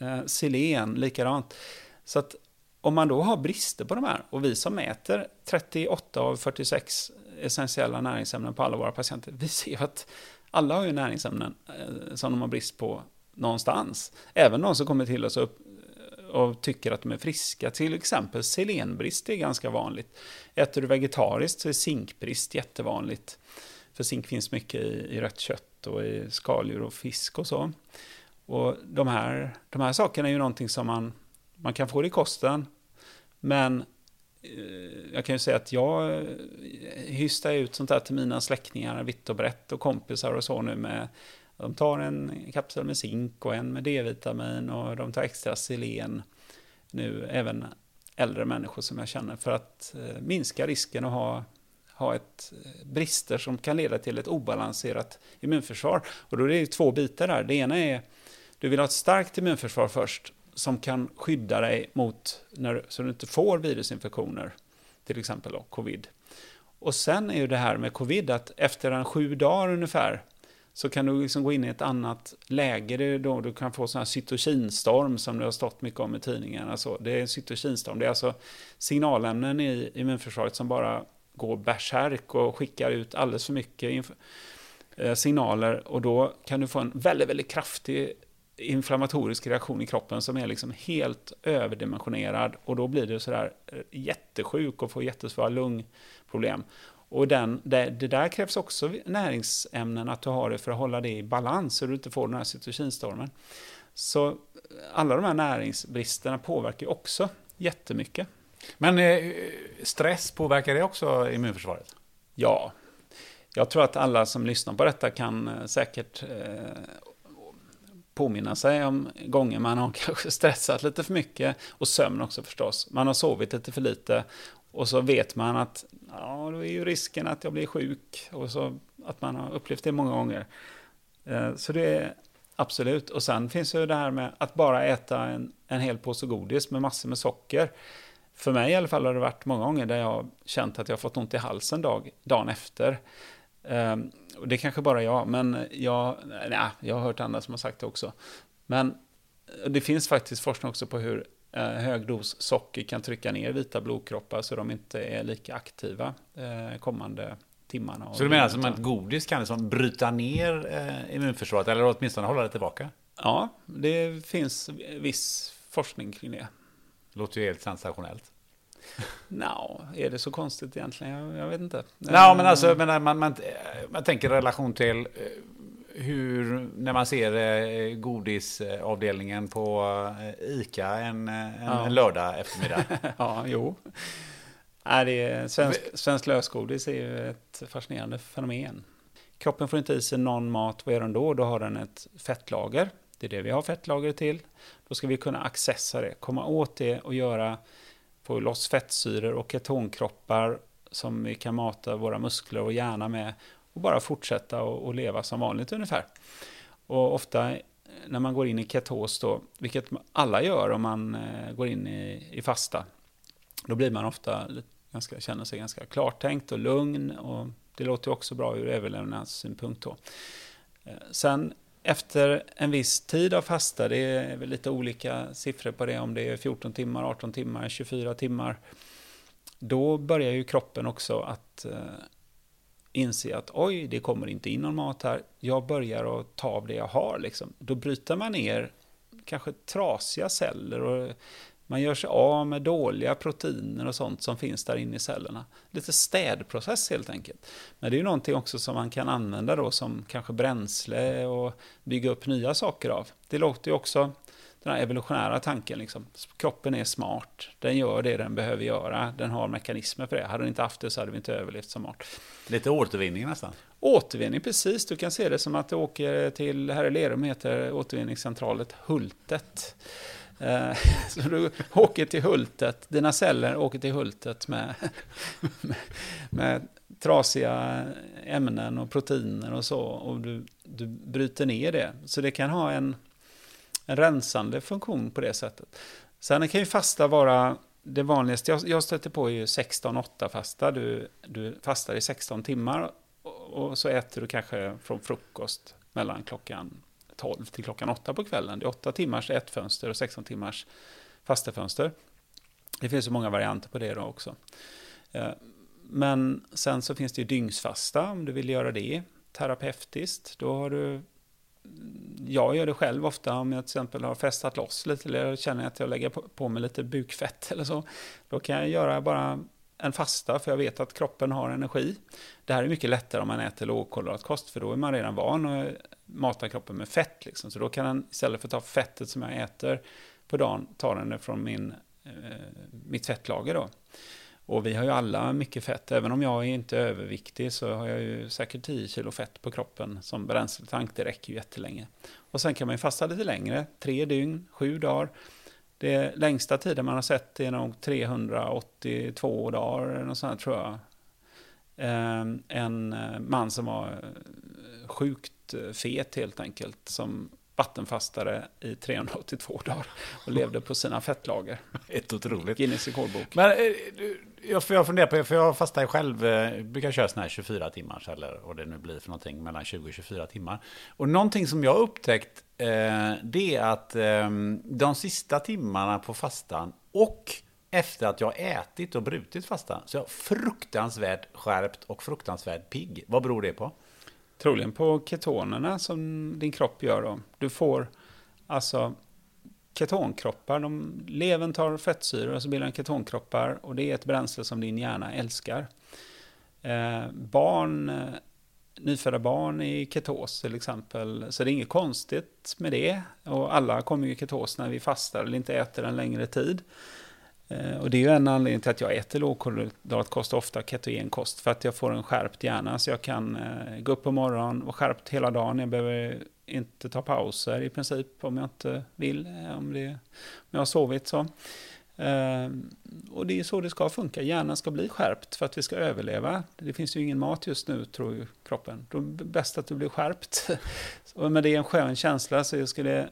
Eh, selen likadant. Så att om man då har brister på de här och vi som mäter 38 av 46 essentiella näringsämnen på alla våra patienter, vi ser att alla har ju näringsämnen eh, som de har brist på någonstans. Även de som kommer till oss upp, och tycker att de är friska. Till exempel selenbrist är ganska vanligt. Äter du vegetariskt så är zinkbrist jättevanligt. För zink finns mycket i, i rött kött och i skaldjur och fisk och så. Och de här, de här sakerna är ju någonting som man, man kan få i kosten. Men eh, jag kan ju säga att jag eh, hystar ut sånt här till mina släktingar vitt och brett och kompisar och så nu med de tar en kapsel med zink och en med D-vitamin och de tar extra selen nu, även äldre människor som jag känner, för att eh, minska risken att ha, ha ett eh, brister som kan leda till ett obalanserat immunförsvar. Och då är det två bitar där. Det ena är, du vill ha ett starkt immunförsvar först, som kan skydda dig mot, när, så du inte får virusinfektioner, till exempel då, covid. Och sen är ju det här med covid att efter en sju dagar ungefär så kan du liksom gå in i ett annat läge. Det då du kan få sån här cytokinstorm som det har stått mycket om i tidningarna. Så det är en cytokinstorm. Det är alltså signalämnen i immunförsvaret som bara går bärsärk och skickar ut alldeles för mycket eh, signaler. Och då kan du få en väldigt, väldigt kraftig inflammatorisk reaktion i kroppen som är liksom helt överdimensionerad. Och då blir du sådär eh, jättesjuk och får jättesvåra lungproblem. Och den, det, det, där krävs också näringsämnen, att du har det för att hålla det i balans så du inte får den här cytokinstormen. Så alla de här näringsbristerna påverkar också jättemycket. Men eh, stress, påverkar det också immunförsvaret? Ja, jag tror att alla som lyssnar på detta kan eh, säkert eh, påminna sig om gånger man har kanske stressat lite för mycket och sömn också förstås. Man har sovit lite för lite och så vet man att ja, då är ju risken att jag blir sjuk och så att man har upplevt det många gånger. Eh, så det är absolut. Och sen finns ju det här med att bara äta en, en hel påse godis med massor med socker. För mig i alla fall har det varit många gånger där jag har känt att jag har fått ont i halsen dag, dagen efter. Ehm, och det är kanske bara jag, men jag, nej, jag har hört andra som har sagt det också. Men eh, det finns faktiskt forskning också på hur hög dos socker kan trycka ner vita blodkroppar så de inte är lika aktiva eh, kommande timmarna. Så du menar som att godis kan liksom bryta ner eh, immunförsvaret eller åtminstone hålla det tillbaka? Ja, det finns viss forskning kring det. Låter ju helt sensationellt. Nå, no, är det så konstigt egentligen? Jag, jag vet inte. No, men alltså, men man, man, man tänker relation till eh, hur, när man ser eh, godisavdelningen på eh, ICA en, en, ja. en lördag eftermiddag. ja, jo. Nej, det är, svensk, svensk lösgodis är ju ett fascinerande fenomen. Kroppen får inte i sig någon mat, vad gör den då? Då har den ett fettlager. Det är det vi har fettlager till. Då ska vi kunna accessa det, komma åt det och göra, få loss fettsyror och ketonkroppar som vi kan mata våra muskler och hjärna med och bara fortsätta och, och leva som vanligt ungefär. Och ofta eh, när man går in i ketos då, vilket alla gör om man eh, går in i, i fasta, då blir man ofta ganska, känner sig ganska klartänkt och lugn. Och det låter också bra ur överlevnadssynpunkt. Då. Eh, sen efter en viss tid av fasta, det är väl lite olika siffror på det, om det är 14 timmar, 18 timmar, 24 timmar, då börjar ju kroppen också att inse att oj, det kommer inte in någon mat här, jag börjar att ta av det jag har. Liksom. Då bryter man ner kanske trasiga celler och man gör sig av med dåliga proteiner och sånt som finns där inne i cellerna. Lite städprocess helt enkelt. Men det är ju någonting också som man kan använda då som kanske bränsle och bygga upp nya saker av. Det låter ju också den här evolutionära tanken. Liksom. Kroppen är smart, den gör det den behöver göra, den har mekanismer för det. Hade den inte haft det så hade vi inte överlevt som art. Lite återvinning nästan. Återvinning, precis. Du kan se det som att du åker till, här i Lerum heter återvinningscentralet Hultet. Eh, så du åker till Hultet, dina celler åker till Hultet med, med, med trasiga ämnen och proteiner och så. Och du, du bryter ner det. Så det kan ha en, en rensande funktion på det sättet. Sen kan ju fasta vara det vanligaste. Jag, jag stöter på är ju 16-8 fasta. Du, du fastar i 16 timmar och, och så äter du kanske från frukost mellan klockan 12 till klockan 8 på kvällen. Det är 8 timmars ätfönster och 16 timmars fastafönster. Det finns så många varianter på det då också. Eh, men sen så finns det ju dygnsfasta om du vill göra det terapeutiskt. Då har du jag gör det själv ofta om jag till exempel har festat loss lite eller känner att jag lägger på mig lite bukfett eller så. Då kan jag göra bara en fasta för jag vet att kroppen har energi. Det här är mycket lättare om man äter lågkolhydratkost för då är man redan van att mata kroppen med fett. Liksom. Så då kan den istället för att ta fettet som jag äter på dagen ta den från min, eh, mitt fettlager. Då. Och vi har ju alla mycket fett. Även om jag är inte är överviktig så har jag ju säkert 10 kilo fett på kroppen som bränsletank. Det räcker ju jättelänge. Och sen kan man ju fasta lite längre. Tre dygn, sju dagar. Det längsta tiden man har sett är nog 382 dagar, eller något sånt tror jag. Ehm, en eh, man som var eh, sjukt eh, fet helt enkelt, som vattenfastare i 382 dagar och levde på sina fettlager. Ett otroligt. Guinness rekordbok. Men jag, jag funderar på, för jag fastar själv, brukar köra sådana här 24 timmars eller vad det nu blir för någonting, mellan 20 och 24 timmar. Och någonting som jag har upptäckt Eh, det är att ehm, de sista timmarna på fastan och efter att jag ätit och brutit fastan så är jag fruktansvärt skärpt och fruktansvärt pigg. Vad beror det på? Troligen på ketonerna som din kropp gör då. Du får alltså ketonkroppar. De, levern tar fettsyror och så bildar den ketonkroppar och det är ett bränsle som din hjärna älskar. Eh, barn eh, nyfödda barn i ketos till exempel. Så det är inget konstigt med det. Och alla kommer ju i ketos när vi fastar eller inte äter en längre tid. Eh, och det är ju en anledning till att jag äter lågkolhydratkost, ofta ketogenkost, för att jag får en skärpt hjärna. Så jag kan eh, gå upp på morgonen och skärpt hela dagen. Jag behöver inte ta pauser i princip om jag inte vill, eh, om, det, om jag har sovit så. Och det är så det ska funka. Hjärnan ska bli skärpt för att vi ska överleva. Det finns ju ingen mat just nu, tror ju kroppen. Då är det bäst att du blir skärpt. Men det är en skön känsla, så jag skulle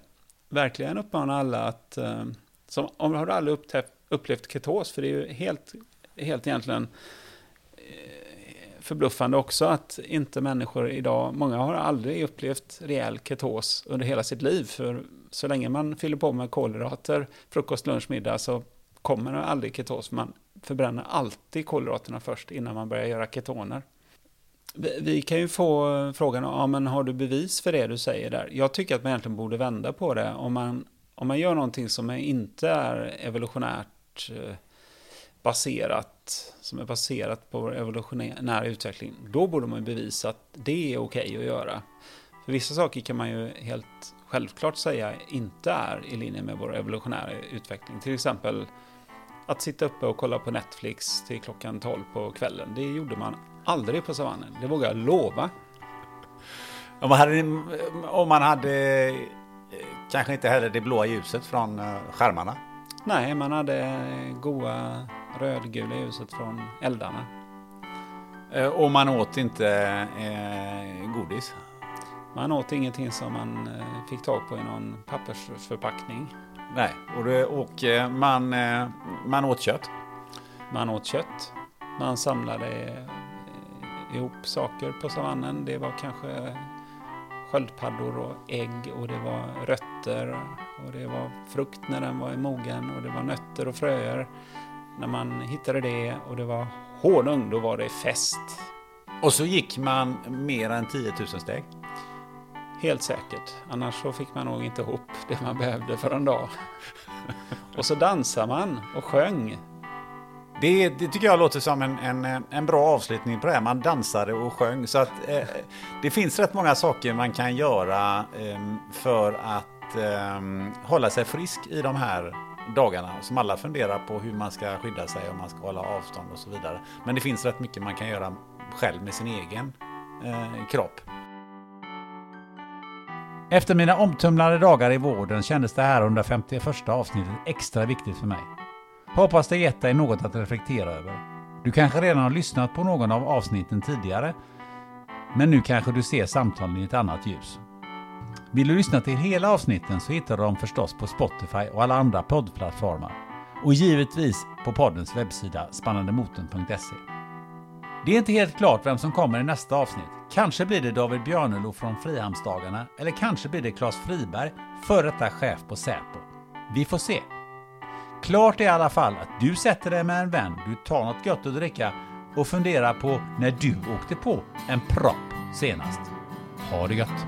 verkligen uppmana alla att... Som, om har du aldrig upplevt ketos, för det är ju helt, helt egentligen eh, förbluffande också att inte människor idag, många har aldrig upplevt rejäl ketos under hela sitt liv. För så länge man fyller på med kolhydrater, frukost, lunch, middag, så kommer det aldrig ketos. Man förbränner alltid kolhydraterna först innan man börjar göra ketoner. Vi kan ju få frågan, ja, men har du bevis för det du säger där? Jag tycker att man egentligen borde vända på det. Om man, om man gör någonting som inte är evolutionärt Eh, baserat, som är baserat på vår evolutionära utveckling, då borde man bevisa att det är okej okay att göra. För vissa saker kan man ju helt självklart säga inte är i linje med vår evolutionära utveckling. Till exempel att sitta uppe och kolla på Netflix till klockan 12 på kvällen. Det gjorde man aldrig på savannen, det vågar jag lova. Om man hade, om man hade eh, kanske inte heller det blåa ljuset från eh, skärmarna? Nej, man hade goa rödgula ljuset från eldarna. Eh, och man åt inte eh, godis? Man åt ingenting som man eh, fick tag på i någon pappersförpackning. Nej, och, det, och eh, man, eh, man åt kött? Man åt kött. Man samlade ihop saker på savannen. Det var kanske sköldpaddor och ägg och det var rötter och det var frukt när den var mogen och det var nötter och fröer. När man hittade det och det var honung, då var det fest. Och så gick man mer än 10 000 steg? Helt säkert. Annars så fick man nog inte ihop det man behövde för en dag. och så dansade man och sjöng. Det, det, tycker jag låter som en, en, en, bra avslutning på det här. Man dansade och sjöng. Så att eh, det finns rätt många saker man kan göra eh, för att eh, hålla sig frisk i de här dagarna. Som alla funderar på hur man ska skydda sig, om man ska hålla avstånd och så vidare. Men det finns rätt mycket man kan göra själv med sin egen eh, kropp. Efter mina omtumlade dagar i vården kändes det här 151 avsnittet extra viktigt för mig. Hoppas det gett dig något att reflektera över. Du kanske redan har lyssnat på någon av avsnitten tidigare, men nu kanske du ser samtalen i ett annat ljus. Vill du lyssna till hela avsnitten så hittar du dem förstås på Spotify och alla andra poddplattformar. Och givetvis på poddens webbsida spannandemotorn.se. Det är inte helt klart vem som kommer i nästa avsnitt. Kanske blir det David Björnelo från Frihamnsdagarna eller kanske blir det Claes Friberg, före detta chef på Säpo. Vi får se. Klart är i alla fall att du sätter dig med en vän, du tar något gott att dricka och funderar på när du åkte på en propp senast. Ha det gött!